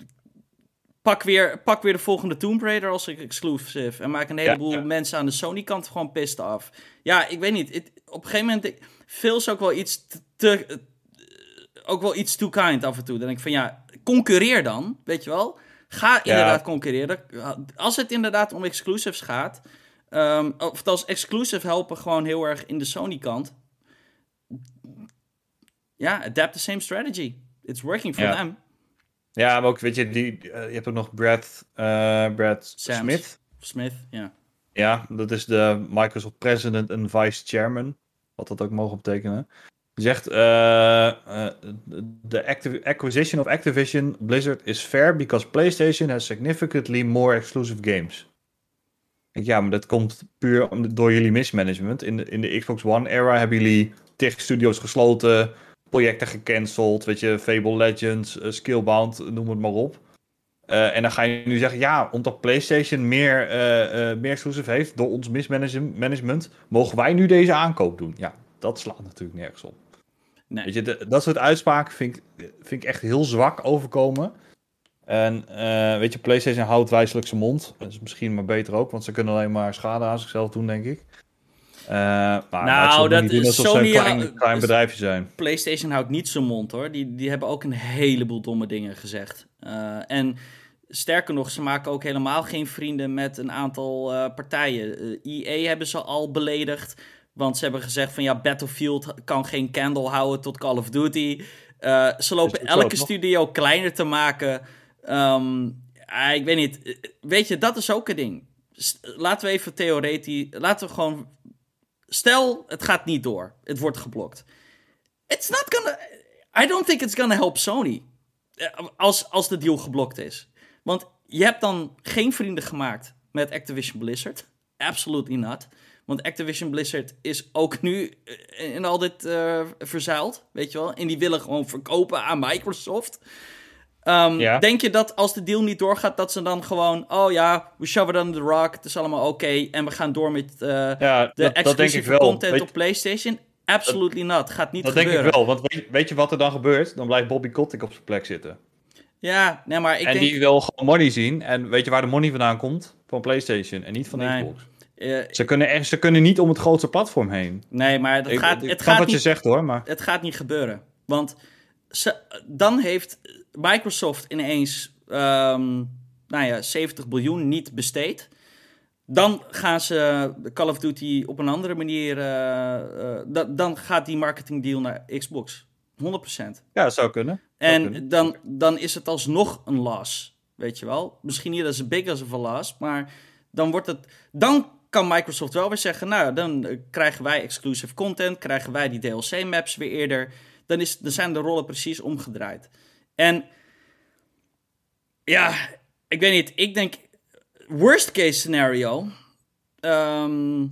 pak weer, pak weer de volgende Tomb Raider als exclusive. En maak een heleboel mensen aan de Sony-kant gewoon pissed af. Ja, ik weet niet. Op een gegeven moment, veel is ook wel iets te, te, ook wel iets too kind af en toe. Dan denk ik van ja, concurreer dan, weet je wel. Ga inderdaad concurreren. Als het inderdaad om exclusives gaat, Um, of als exclusive helpen gewoon heel erg in de Sony-kant. Ja, adapt the same strategy. It's working for them. Ja, maar ook, weet je, die, uh, je hebt ook nog Brad, uh, Brad Smith. Smith, ja. Ja, dat is de Microsoft President en Vice Chairman. Wat dat ook mogen betekenen. Die zegt: uh, The acquisition of Activision Blizzard is fair because PlayStation has significantly more exclusive games. Ja, maar dat komt puur door jullie mismanagement. In de, in de Xbox One era hebben jullie tech studios gesloten, projecten gecanceld, weet je, Fable Legends, uh, Skillbound, noem het maar op. Uh, en dan ga je nu zeggen, ja, omdat PlayStation meer, uh, meer exclusive heeft door ons mismanagement, mogen wij nu deze aankoop doen. Ja, dat slaat natuurlijk nergens op. Nee. Weet je, dat soort uitspraken vind ik, vind ik echt heel zwak overkomen. En uh, weet je, PlayStation houdt wijselijk zijn mond. Dat is misschien maar beter ook, want ze kunnen alleen maar schade aan zichzelf doen, denk ik. Uh, maar nou, dat is Sony een klein, klein bedrijfje zijn. PlayStation houdt niet zijn mond hoor. Die, die hebben ook een heleboel domme dingen gezegd. Uh, en sterker nog, ze maken ook helemaal geen vrienden met een aantal uh, partijen. EA hebben ze al beledigd. Want ze hebben gezegd van ja, Battlefield kan geen candle houden tot Call of Duty. ze lopen elke studio kleiner te maken. Um, ik weet niet. Weet je, dat is ook een ding. Laten we even theoretisch. Laten we gewoon. Stel, het gaat niet door. Het wordt geblokt. It's not gonna. I don't think it's gonna help Sony. Eh, als, als de deal geblokt is. Want je hebt dan geen vrienden gemaakt met Activision Blizzard. Absolutely not. Want Activision Blizzard is ook nu eh, in al dit uh, verzuild. Weet je wel? En die willen gewoon verkopen aan Microsoft. Um, Denk je dat als de deal niet doorgaat, dat ze dan gewoon, oh ja, we shove it under the rock, het is allemaal oké en we gaan door met uh, ja, de exclusieve content op PlayStation? Absolutely not. Gaat niet dat gebeuren. Dat denk ik wel, want weet, weet, je wat er dan gebeurt? Dan blijft Bobby Kotick op zijn plek zitten. Ja, nee, maar ik en denk... die wil gewoon money zien. En weet je waar de money vandaan komt? Van PlayStation en niet van nee. Xbox. Uh, ze, kunnen echt, ze kunnen niet om het grootste platform heen. Nee, maar dat gaat, het gaat wat niet, je zegt hoor, maar... Het gaat niet gebeuren. Want ze, dan heeft Microsoft ineens um, nou ja, 70 biljoen niet besteed. Dan gaan ze Call of Duty op een andere manier. Uh, uh, dan gaat die marketing deal naar Xbox. Ja, dat zou kunnen. en Dan, dan is het alsnog een loss, weet je wel. Misschien niet als big as een loss, maar dan wordt het... Dan kan Microsoft wel weer zeggen, nou, dan eh, krijgen wij exclusive content, krijgen wij die DLC-maps weer eerder. Dan, is, dan zijn de rollen precies omgedraaid. En ja, ik weet niet, ik denk, worst case scenario, ehm,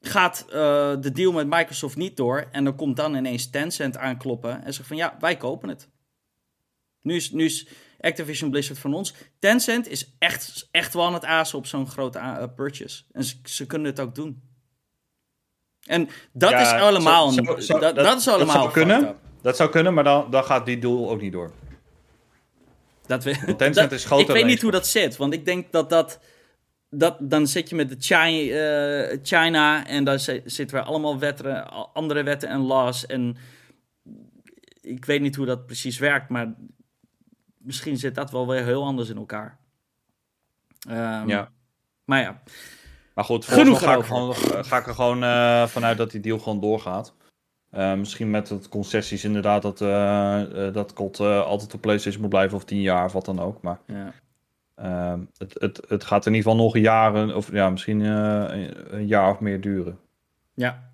gaat uh, de deal met Microsoft niet door en dan komt dan ineens Tencent aankloppen en zegt van ja, wij kopen het. Nu is, nu is Activision Blizzard van ons. Tencent is echt, echt wel aan het azen op zo'n grote uh, purchase. En ze, ze, kunnen het ook doen. En dat is allemaal... Zo, dat, dat, is allemaal... Dat zou kunnen, dat zou kunnen maar dan, dan gaat die deal ook niet door. Dat we, Tencent is groter Ik weet niet hoe dat zit, want ik denk dat dat... Dat, dan zit je met de China, uh, China en dan zitten we allemaal wetten, andere wetten en laws. En ik weet niet hoe dat precies werkt, maar misschien zit dat wel weer heel anders in elkaar. Um, ja. Maar ja. Maar goed, Genoeg ga ik, gewoon, ga ik er gewoon uh, vanuit dat die deal gewoon doorgaat. Uh, misschien met het concessies inderdaad dat, uh, dat COD altijd op PlayStation moet blijven of tien jaar of wat dan ook. Maar ja. Ehm, het, het, het gaat in ieder geval nog jaar of ja, misschien een jaar of meer duren. Ja,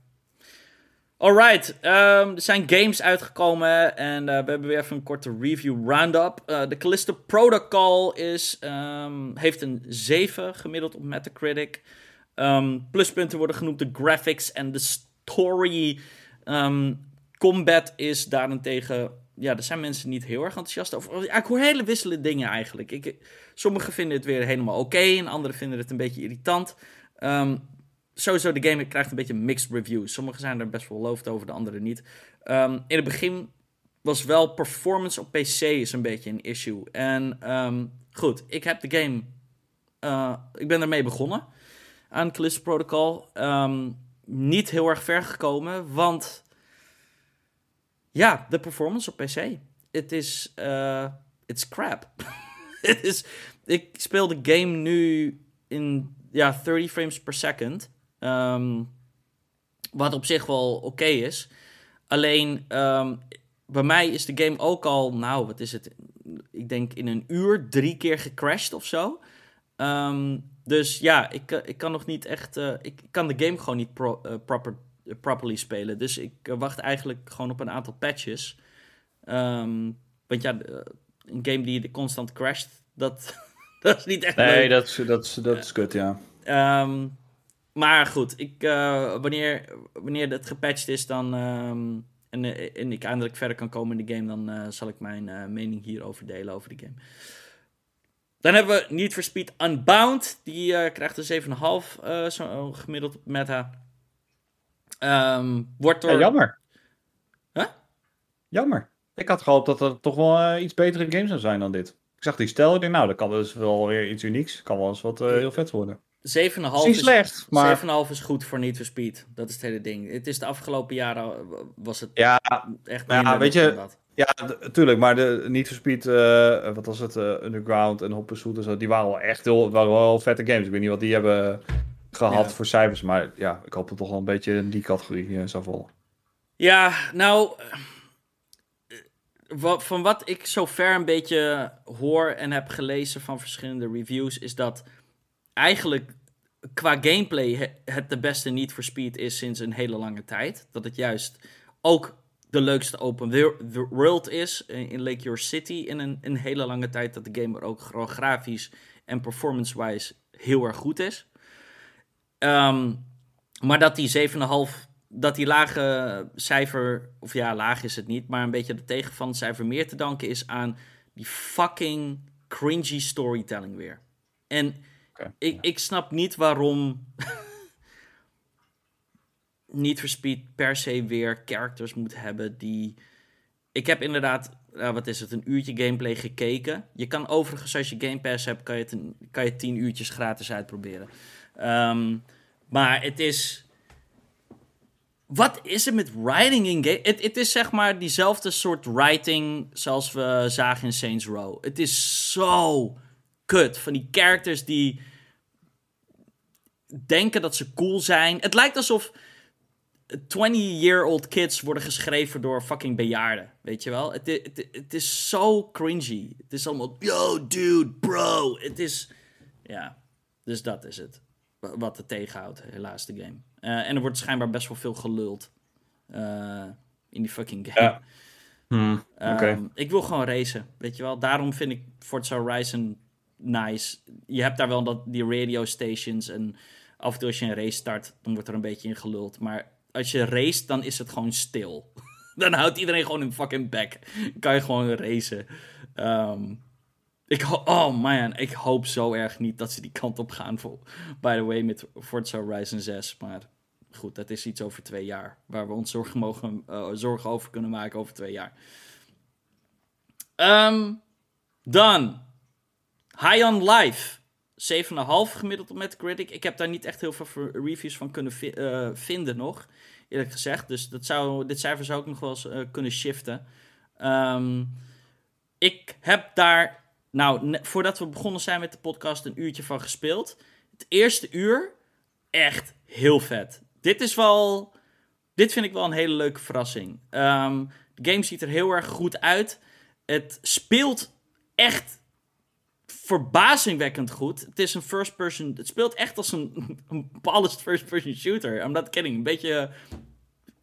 Alright, um, er zijn games uitgekomen en we hebben weer even een korte review roundup. De Callisto Protocol is, um, heeft een 7 gemiddeld op Metacritic. Um, pluspunten worden genoemd de graphics en de story. Combat is daarentegen, ja, er zijn mensen niet heel erg enthousiast over. Ja, ik hoor hele wisselende dingen eigenlijk. Ik, sommigen vinden het weer helemaal oké en anderen vinden het een beetje irritant. Um, sowieso, de game krijgt een beetje mixed reviews. Sommige zijn er best wel loofd over, de andere niet. Um, in het begin was wel performance op PC is een beetje een issue. En goed, ik heb de game... Uh, ik ben ermee begonnen aan Callisto Protocol. Um, niet heel erg ver gekomen, want... Ja, de performance op PC. Het is... Uh, it's crap. (laughs) Het is... Ik speel de game nu in ja, 30 frames per second. Um, wat op zich wel oké is. Alleen um, bij mij is de game ook al, nou wat is het? Ik denk in een uur drie keer gecrashed of zo. Um, dus ja, ik, eh, ik kan nog niet echt. Uh, ik kan de game gewoon niet pro, uh, proper, properly spelen. Dus ik wacht eigenlijk gewoon op een aantal patches. Um, want ja, een game die constant crasht, dat, (laughs) dat is niet echt. Nee, dat, is, dat, is, dat is kut, ja. Um, maar goed, ik, wanneer, wanneer het gepatcht is dan, um, en, eh, en ik eindelijk verder kan komen in de game, dan zal ik mijn mening hierover delen over de game. Dan hebben we Need for Speed Unbound. Die krijgt een 7,5 zo gemiddeld op meta. Um, wordt door... Ja, jammer. Huh? Jammer. Ik had gehoopt dat er toch wel iets betere games zou zijn dan dit. Ik zag die stel, ik denk nou, dat kan dus wel weer iets unieks. Kan wel eens wat heel vet worden. 7,5 is, slecht, maar... 7,5 is goed voor Need for Speed. Dat is het hele ding. Het is de afgelopen jaren was het ja, echt ja, weet je, dat. Ja, natuurlijk, maar de Need for Speed, uh, wat was het, uh, Underground en Hop Pursuit en zo, die waren wel echt heel, waren wel vette games. Ik weet niet wat die hebben gehad voor cijfers, maar ja, ik hoop dat toch wel een beetje in die categorie uh, zou vallen. Ja, nou, van wat ik zover een beetje hoor en heb gelezen van verschillende reviews, is dat eigenlijk qua gameplay het de beste Need for Speed is sinds een hele lange tijd. Dat het juist ook de leukste open world is in Lake Your City in een, een hele lange tijd. Dat de game er ook grafisch en performance-wise heel erg goed is. Um, maar dat die 7,5, dat die lage cijfer, of ja, laag is het niet, maar een beetje de tegen van het cijfer meer te danken is aan die fucking cringy storytelling weer. En ik, ik snap niet waarom (laughs) niet for per se weer characters moet hebben die... Ik heb inderdaad, uh, wat is het, een uurtje gameplay gekeken. Je kan overigens, als je Game Pass hebt, kan je, het kan je tien uurtjes gratis uitproberen. Um, maar het is... Wat is er met writing in game? Het is zeg maar diezelfde soort writing zoals we zagen in Saints Row. Het is zo kut. Van die characters die denken dat ze cool zijn. Het lijkt alsof 20-year-old kids worden geschreven door fucking bejaarden. Weet je wel? Het, het, het is zo cringy. Het is allemaal, yo, dude, bro. Het is, ja, dus dat is het. Wat het tegenhoudt, helaas, de game. Uh, en er wordt schijnbaar best wel veel geluld uh, in die fucking game. Ja. Hmm, um, ik wil gewoon racen, weet je wel. Daarom vind ik Forza Horizon nice. Je hebt daar wel dat, die radio stations en af en toe als je een race start, dan wordt er een beetje in geluld. Maar als je race, dan is het gewoon stil. (laughs) dan houdt iedereen gewoon een fucking back. kan je gewoon racen. Um, ik oh man, ik hoop zo erg niet dat ze die kant op gaan. Voor, by the way, met Forza Horizon 6. Maar goed, dat is iets over twee jaar. Waar we ons zorgen, mogen, uh, zorgen over kunnen maken over twee jaar. Um, dan. High on Life. 7,5 gemiddeld op Metacritic. Ik heb daar niet echt heel veel reviews van kunnen uh, vinden nog. Eerlijk gezegd. Dus dat zou, dit cijfer zou ik nog wel eens uh, kunnen shiften. Um, ik heb daar nou, voordat we begonnen zijn met de podcast, een uurtje van gespeeld. Het eerste uur, echt heel vet. Dit is wel. Dit vind ik wel een hele leuke verrassing. Um, de game ziet er heel erg goed uit. Het speelt echt verbazingwekkend goed. Het is een first person. Het speelt echt als een, (laughs) een polished first person shooter. I'm not kidding. Een beetje.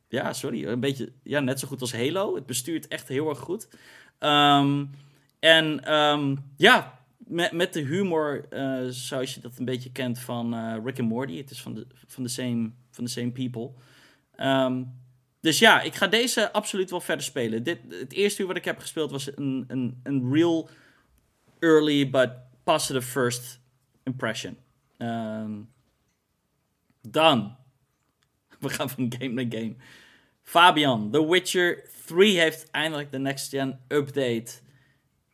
Ja, sorry. Een beetje. Ja, net zo goed als Halo. Het bestuurt echt heel erg goed. Um, en um, ja, met, met de humor, uh, zoals je dat een beetje kent van uh, Rick and Morty. Het is van de, van de, same, van de same people. Um, dus ja, ik ga deze absoluut wel verder spelen. Dit, het eerste uur wat ik heb gespeeld was een, een, een real early but positive first impression. Um, dan, (laughs) we gaan van game naar game. Fabian, The Witcher 3 heeft eindelijk de next gen update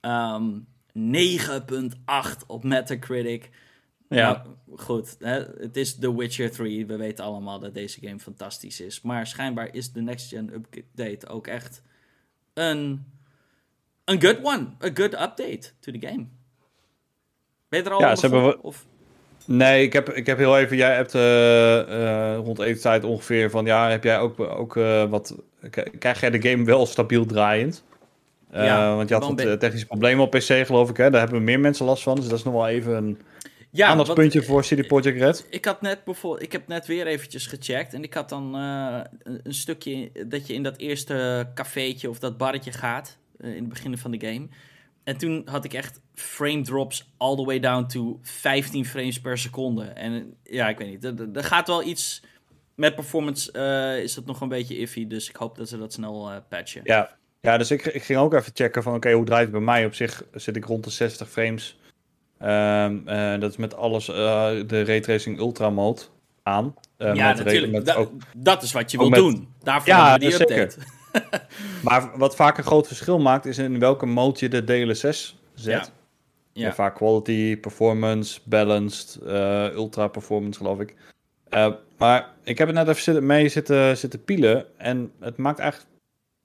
Um, ehm, 9.8 op Metacritic. Ja. Nou, goed, hè, het is The Witcher 3. We weten allemaal dat deze game fantastisch is. Maar schijnbaar is de next gen update ook echt een, een good one. A good update to the game. Ben je er al ja, ze hebben of? Nee, ik heb, ik heb heel even... Jij hebt uh, uh, rond etenstijd ongeveer van... Ja, heb jij ook, ook uh, wat... Krijg jij de game wel stabiel draaiend? Ja, want je had wat technische problemen op PC, geloof ik. Hè? Daar hebben meer mensen last van. Dus dat is nog wel even een ja, aandachtspuntje voor CD Projekt Red. Ik, had net bijvoorbeeld, ik heb net weer eventjes gecheckt. En ik had dan uh, een, stukje dat je in dat eerste cafeetje of dat barretje gaat. Uh, in het begin van de game. En toen had ik echt frame drops all the way down to 15 frames per seconde. En ja, ik weet niet. Er, er gaat wel iets. Met performance uh, is dat nog een beetje iffy. Dus ik hoop dat ze dat snel patchen. Ja, ja, dus ik, ik ging ook even checken van oké, hoe draait het bij mij? Op zich zit ik rond de 60 frames. Um, uh, dat is met alles de Raytracing Ultra mode aan. Ja, natuurlijk. Met ook, dat is wat je wil met, doen. Daarvoor ja, hebben we die update. (laughs) (laughs) maar wat vaak een groot verschil maakt, is in welke mode je de DLSS zet. Ja. ja. vaak quality, performance, balanced, ultra performance geloof ik. maar ik heb het net even mee zitten, zitten pielen. En het maakt eigenlijk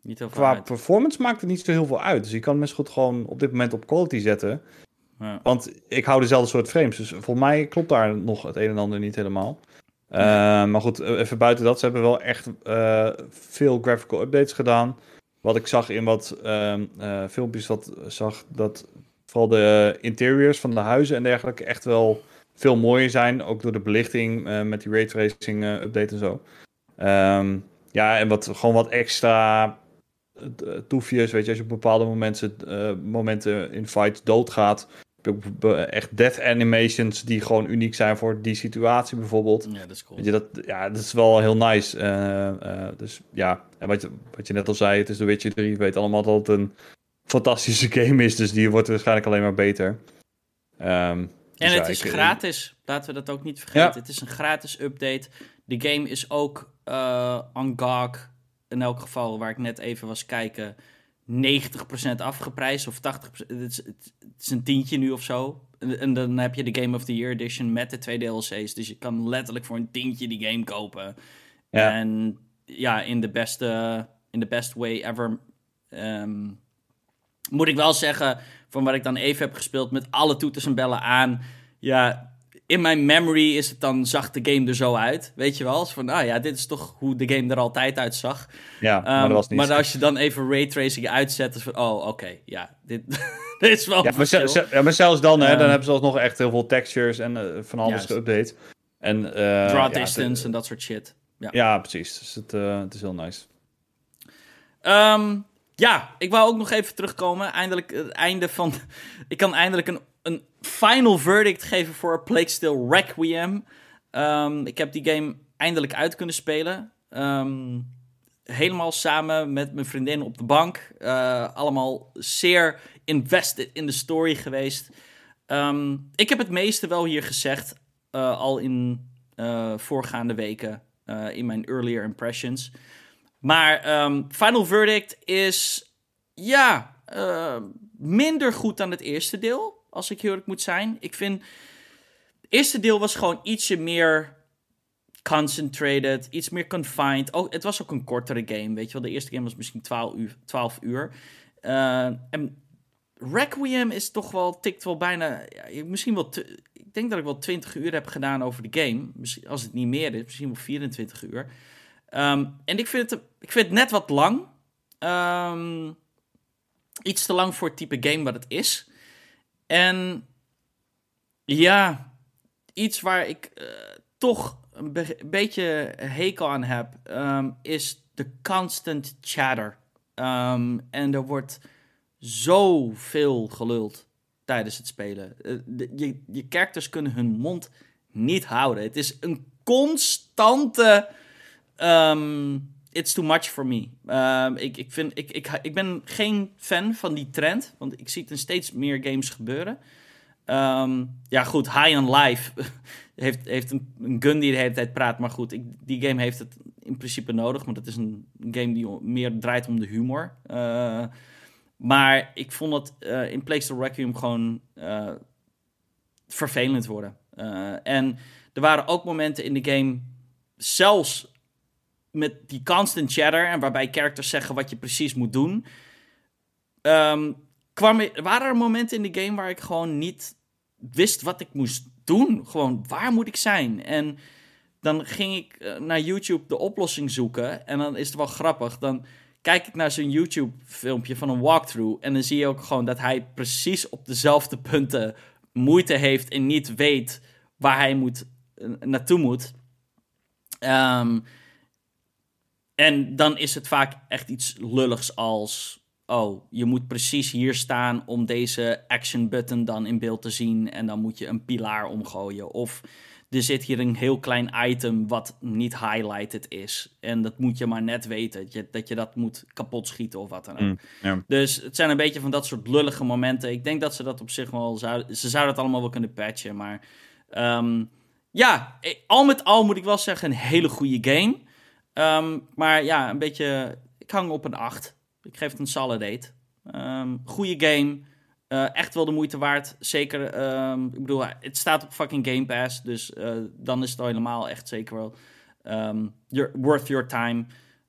niet Qua performance maakt het niet zo heel veel uit. Dus je kan het goed gewoon op dit moment op quality zetten. Ja. Want ik hou dezelfde soort frames. Dus voor mij klopt daar nog het een en ander niet helemaal. Uh, maar goed, even buiten dat. Ze hebben wel echt uh, veel graphical updates gedaan. Wat ik zag in wat uh, filmpjes wat zag, dat vooral de interiors van de huizen en dergelijke echt wel veel mooier zijn. Ook door de belichting met die raytracing update en zo. Ehm, ja, en wat, gewoon wat extra toefjes, weet je, als je op bepaalde momenten, momenten in fights doodgaat, echt death animations die gewoon uniek zijn voor die situatie bijvoorbeeld. Ja, dat is cool. Weet je, dat, ja, dat is wel heel nice. Uh, uh, dus ja, en wat je, wat je net al zei, het is The Witcher 3. We weten allemaal dat het een fantastische game is, dus die wordt waarschijnlijk alleen maar beter. Um, en dus het is gratis. Laten we dat ook niet vergeten. Ja. Het is een gratis update. De game is ook uh, on GOG in elk geval, waar ik net even was kijken, 90% afgeprijsd of 80%. Het is, het is een tientje nu of zo. En, dan heb je de Game of the Year Edition met de twee DLC's. Dus je kan letterlijk voor een tientje die game kopen. Ja. En ja, in de beste, in de best way ever. Ehm, moet ik wel zeggen, van wat ik dan even heb gespeeld met alle toeters en bellen aan. Ja, in mijn memory is het dan, zag de game er zo uit. Weet je wel? Als van, ah ja, dit is toch hoe de game er altijd uitzag. Ja, maar dat Ehm, was niet. maar als je dan even raytracing uitzet, is van, oh, oké, ja, dit, (laughs) dit is wel ja, maar, ja, maar zelfs dan, hè, Ehm, dan hebben ze alsnog echt heel veel textures en eh, van alles geüpdate. En, eh, Draw ja, distance en dat soort shit. Ja. Ja, precies. Dus het, eh, het is heel nice. Ehm, ja, ik wou ook nog even terugkomen. Eindelijk het einde van. (laughs) Ik kan eindelijk een final verdict geven voor Plague Still Requiem. Ehm, ik heb die game eindelijk uit kunnen spelen. Ehm, helemaal samen met mijn vriendin op de bank. Eh, allemaal zeer invested in de story geweest. Ehm, ik heb het meeste wel hier gezegd. eh, al in eh, voorgaande weken. in mijn earlier impressions. Maar Final Verdict is, ja, minder goed dan het eerste deel, als ik heel eerlijk moet zijn. Ik vind, het eerste deel was gewoon ietsje meer concentrated, iets meer confined. Oh, het was ook een kortere game, weet je wel. De eerste game was misschien 12 uur. 12 uur. Eh, en Requiem is toch wel, tikt wel bijna, misschien wel, ik denk dat ik wel 20 uur heb gedaan over de game. Misschien, als het niet meer is, misschien wel 24 uur. Ehm, en ik vind, het, ik vind het net wat lang. Ehm, iets te lang voor het type game wat het is. En ja, iets waar ik eh, toch een be- beetje hekel aan heb, ehm, is de constant chatter. Ehm, en er wordt zoveel geluld tijdens het spelen. Eh, de- je, je characters kunnen hun mond niet houden. Het is een constante. ehm, it's too much for me. Ehm, ik, ik, vind, ik, ik, ik ben geen fan van die trend, want ik zie het steeds meer games gebeuren. Ehm, ja, goed, High on Life (laughs) heeft, heeft een, gun die de hele tijd praat. Maar goed, die game heeft het in principe nodig. Want het is een game die meer draait om de humor. Eh, maar ik vond het eh, in Plague Requiem gewoon eh, vervelend worden. Eh, en er waren ook momenten in de game, zelfs met die constant chatter... en waarbij characters zeggen wat je precies moet doen... ehm, kwam, waren er momenten in de game waar ik gewoon niet wist wat ik moest doen. Gewoon, waar moet ik zijn? En dan ging ik eh, naar YouTube de oplossing zoeken. En dan is het wel grappig. Dan kijk ik naar zo'n YouTube-filmpje van een walkthrough. En dan zie je ook gewoon dat hij precies op dezelfde punten moeite heeft en niet weet waar hij moet, eh, naartoe moet. Ehm, en dan is het vaak echt iets lulligs als... Oh, je moet precies hier staan om deze action button dan in beeld te zien. En dan moet je een pilaar omgooien. Of er zit hier een heel klein item wat niet highlighted is. En dat moet je maar net weten. Dat je dat, je dat moet kapot schieten of wat dan ook. Mm. Dus het zijn een beetje van dat soort lullige momenten. Ik denk dat ze dat op zich wel zouden... Ze zouden het allemaal wel kunnen patchen, maar... ehm, ja, al met al moet ik wel zeggen een hele goede game. Ehm, maar ja, een beetje... Ik hang op een 8. Ik geef het een solid 8. Ehm goede game. Eh, echt wel de moeite waard. Zeker, ehm, ik bedoel, het staat op fucking Game Pass. Dus eh, dan is het al helemaal echt zeker wel your- worth your time.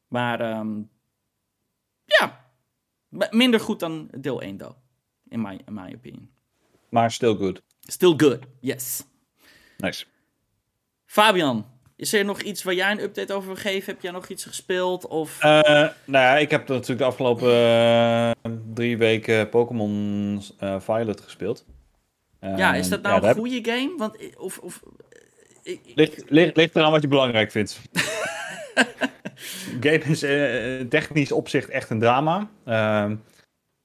Maar ja, minder goed dan deel 1, though. In my, in my opinion. Maar still good. Still good, yes. Nice. Fabian, is er nog iets waar jij een update over wil geven? Heb jij nog iets gespeeld? Of... Eh, nou ja, ik heb natuurlijk de afgelopen eh, drie weken Pokémon eh, Violet gespeeld. ja, is dat nou een heb- goede game? Want, of, of, ik- Ligt, ligt, ligt eraan wat je belangrijk vindt. (laughs) game is technisch opzicht echt een drama.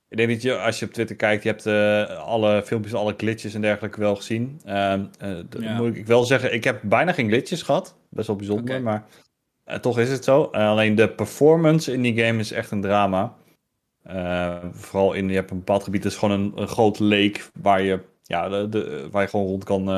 Ik denk dat je, als je op Twitter kijkt, je hebt eh, alle filmpjes, alle glitches en dergelijke wel gezien. Ja. moet ik wel zeggen, ik heb bijna geen glitches gehad. Best wel bijzonder, maar eh, toch is het zo. Alleen de performance in die game is echt een drama. Vooral in, je hebt een bepaald gebied, dat is gewoon een, een groot lake waar je, ja, de, de, waar je gewoon rond kan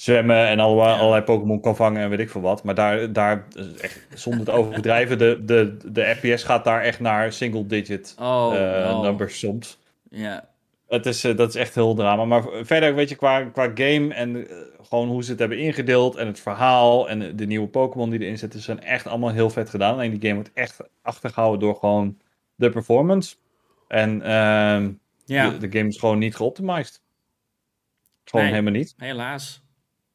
zwemmen en allerlei, Pokémon kan vangen en weet ik veel wat. Maar daar, daar echt, zonder te overdrijven, de, de, de FPS gaat daar echt naar single digit oh, eh, numbers soms. Ja, Het is, eh, dat is echt heel drama. Maar verder, weet je, qua, qua game en eh, gewoon hoe ze het hebben ingedeeld en het verhaal en de nieuwe Pokémon die erin zitten, zijn echt allemaal heel vet gedaan. Alleen die game wordt echt achtergehouden door gewoon de performance. En ehm, ja de, de game is gewoon niet geoptimized. Gewoon Nee. helemaal niet. helaas.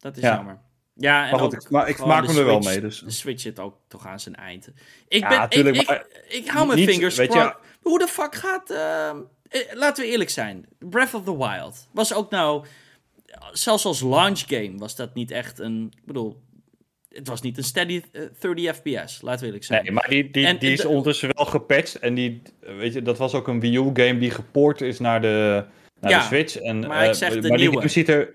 Dat is Ja. jammer. Ja, en Maar goed, ook ik, ma ik gewoon maak de me er wel mee. Dus. De Switch zit ook toch aan zijn eind. Ik Ja, ben, ik, tuurlijk, ik, maar- ik, hou mijn niet- fingers weet je-. Hoe de fuck gaat... ehm, eh, laten we eerlijk zijn. Breath of the Wild was ook nou... Zelfs als launch game was dat niet echt een... Ik bedoel, het was niet een steady eh, 30 fps. Laten we eerlijk zijn. Nee, maar die, die, En die is de- ondertussen wel gepatcht. En die, weet je, dat was ook een Wii U-game die gepoord is naar de, naar Ja, de Switch. En, maar ik eh, zeg de maar die nieuwe. game ziet er...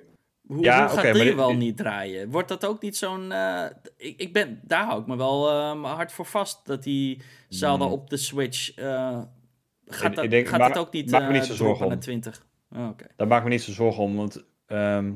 Hoe, Ja, hoe gaat maar die wel dit- niet draaien? Wordt dat ook niet zo'n... eh, ik, ik ben, daar hou ik me wel eh, mijn hard voor vast. Dat die Zelda Hmm. op de Switch... eh, gaat Ik- dat, ik denk- gaat maak- dat ook niet maak me eh, niet zo zorgen om. naar 20? Oh, Oké. Daar maak ik me niet zo zorgen om. Want ehm,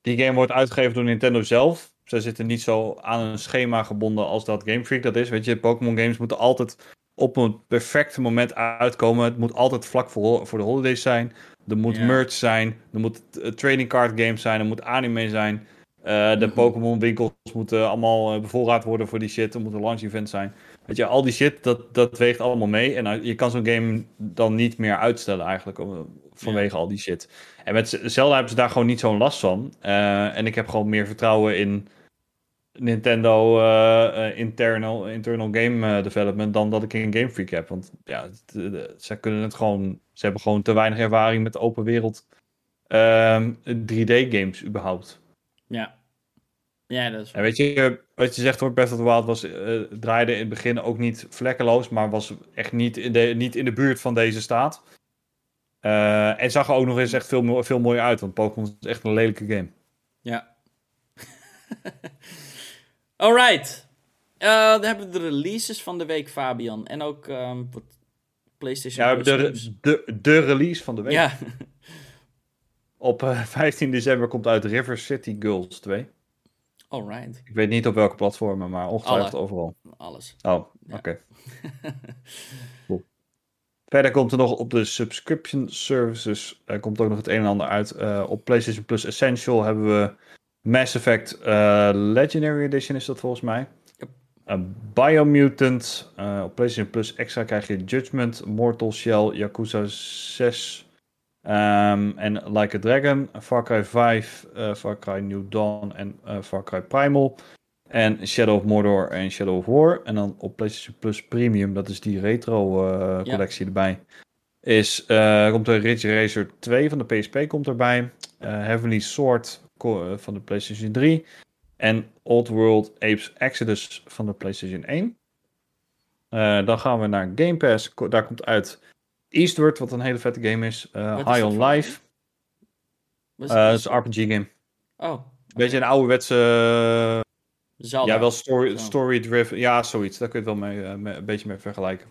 die game wordt uitgegeven door Nintendo zelf. Ze zitten niet zo aan een schema gebonden als dat Game Freak dat is. Weet je, Pokémon games moeten altijd op een perfecte moment uitkomen. Het moet altijd vlak voor, voor de holidays zijn. Er moet merch zijn. Er moet eh, trading card games zijn. Er moet anime zijn. Eh, de Mhm. Pokémon winkels moeten allemaal eh, bevoorraad worden voor die shit. Er moet een launch event zijn. Weet je, al die shit, dat, dat weegt allemaal mee. En je kan zo'n game dan niet meer uitstellen eigenlijk. Vanwege al die shit. En met Zelda hebben ze daar gewoon niet zo'n last van. En ik heb gewoon meer vertrouwen in Nintendo internal, internal game development dan dat ik in Game Freak heb. Want ja, ze kunnen het gewoon. Ze hebben gewoon te weinig ervaring met open wereld ehm, 3D games überhaupt. Ja. Ja, dat is En weet je, wat je zegt hoor, Breath of the Wild was, eh, draaide in het begin ook niet vlekkeloos, maar was echt niet in de, niet in de buurt van deze staat. Eh, en zag er ook nog eens echt veel, veel mooier uit, want Pokémon is echt een lelijke game. Ja. (laughs) Alright. Eh, dan hebben we de releases van de week, Fabian. En ook ehm, wat PlayStation Ja, de, de, de release van de week. Ja. (laughs) Op eh, 15 december komt uit River City Girls 2. Alright. Ik weet niet op welke platformen, maar ongetwijfeld overal. Alles. Oh, Ja. oké. (laughs) Cool. Verder komt er nog op de subscription services er komt ook nog het een en ander uit. Eh, op PlayStation Plus Essential hebben we Mass Effect eh, Legendary Edition is dat volgens mij. Eh, Biomutant. eh, op PlayStation Plus Extra krijg je Judgment, Mortal Shell, Yakuza 6 ehm, en Like a Dragon, Far Cry 5, eh, Far Cry New Dawn en Far Cry Primal. En Shadow of Mordor en Shadow of War. En dan op PlayStation Plus Premium, dat is die retro Ja. collectie erbij. Is, komt er Ridge Racer 2 van de PSP komt erbij. Heavenly Sword van de PlayStation 3. En Old World Apes Exodus van de PlayStation 1. Eh, dan gaan we naar Game Pass. Daar komt uit Eastward, wat een hele vette game is. Is High on Life. Eh, dat is een RPG game. Oh. Beetje een ouderwetse Zelda. ja, wel story, story-driven. Ja, zoiets. Daar kun je het wel mee, mee- een beetje mee vergelijken.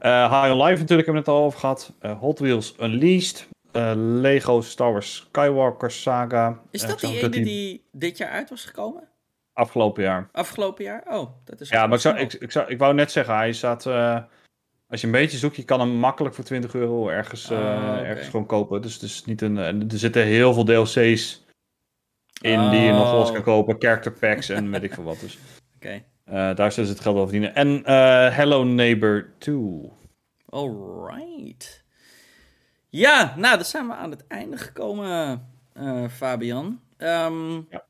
High on Life natuurlijk hebben we het al over gehad. Eh, Hot Wheels Unleashed. Eh, Lego Star Wars Skywalker Saga. Is Eh, dat die ene die dit jaar uit was gekomen? Afgelopen jaar. Afgelopen jaar? Oh, dat is... Ja, maar ik, zou, ik, ik, zou, ik wou net zeggen, hij staat... eh, als je een beetje zoekt, je kan hem makkelijk voor 20 euro ergens, Ah, ergens gewoon kopen. Dus is niet een... en er zitten heel veel DLC's in die je nog los kan Oh. kopen. Character packs en weet ik veel wat. Dus (laughs) Oké. Eh, daar zullen ze het geld over verdienen. En Hello Neighbor 2. Alright. Ja, nou, dan zijn we aan het einde gekomen, eh, Fabian. Ehm, Ja.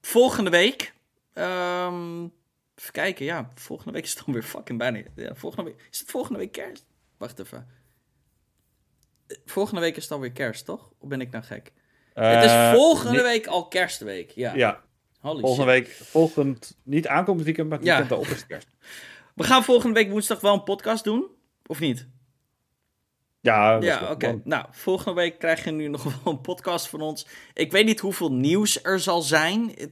Volgende week. ehm, even kijken, ja. Volgende week is het dan weer fucking bijna. Ja, volgende week, is het volgende week kerst? Wacht even. Eh, Volgende week is het alweer kerst, toch? Of ben ik nou gek? het is Eh, volgende week al kerstweek. Ja. Ja, Holy volgende shit. week. Volgend, niet aankomend weekend, maar het Ja. weekend daarop is kerst. (laughs) We gaan volgende week woensdag wel een podcast doen. Of niet? Ja, Ja, oké. Nou, volgende week krijg je nu nog wel een podcast van ons. Ik weet niet hoeveel nieuws er zal zijn. Het,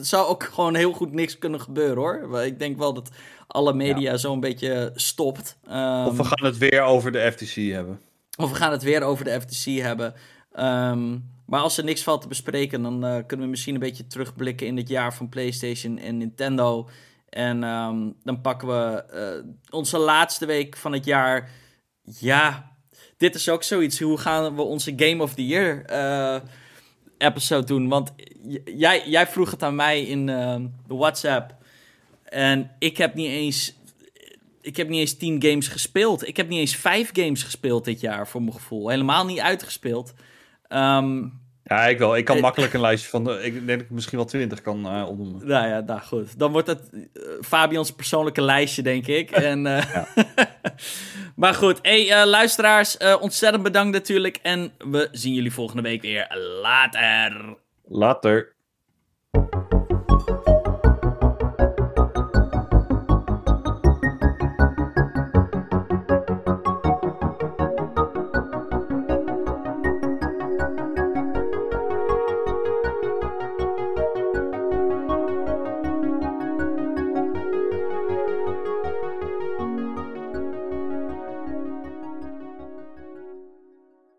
zou ook gewoon heel goed niks kunnen gebeuren hoor. Ik denk wel dat alle media zo'n beetje stopt. Ehm, Of we gaan het weer over de FTC hebben. of we gaan het weer over de FTC hebben. Ehm, maar als er niks valt te bespreken, dan eh, kunnen we misschien een beetje terugblikken in het jaar van PlayStation en Nintendo. En ehm, dan pakken we eh, onze laatste week van het jaar. Ja, dit is ook zoiets. Hoe gaan we onze Game of the Year eh, episode doen? Want jij, jij vroeg het aan mij in ehm, de WhatsApp. En ik heb niet eens ik heb niet eens tien games gespeeld. Ik heb niet eens vijf games gespeeld dit jaar, voor mijn gevoel. Helemaal niet uitgespeeld. Ehm, Ja, ik wel. Ik kan makkelijk een lijstje van... De, ik denk dat ik misschien wel twintig kan uh, opnoemen. Nou ja, nou goed. Dan wordt het uh, Fabians persoonlijke lijstje, denk ik. (laughs) en, uh, (laughs) maar goed, hey, luisteraars, ontzettend bedankt natuurlijk. En we zien jullie volgende week weer. Later. Later.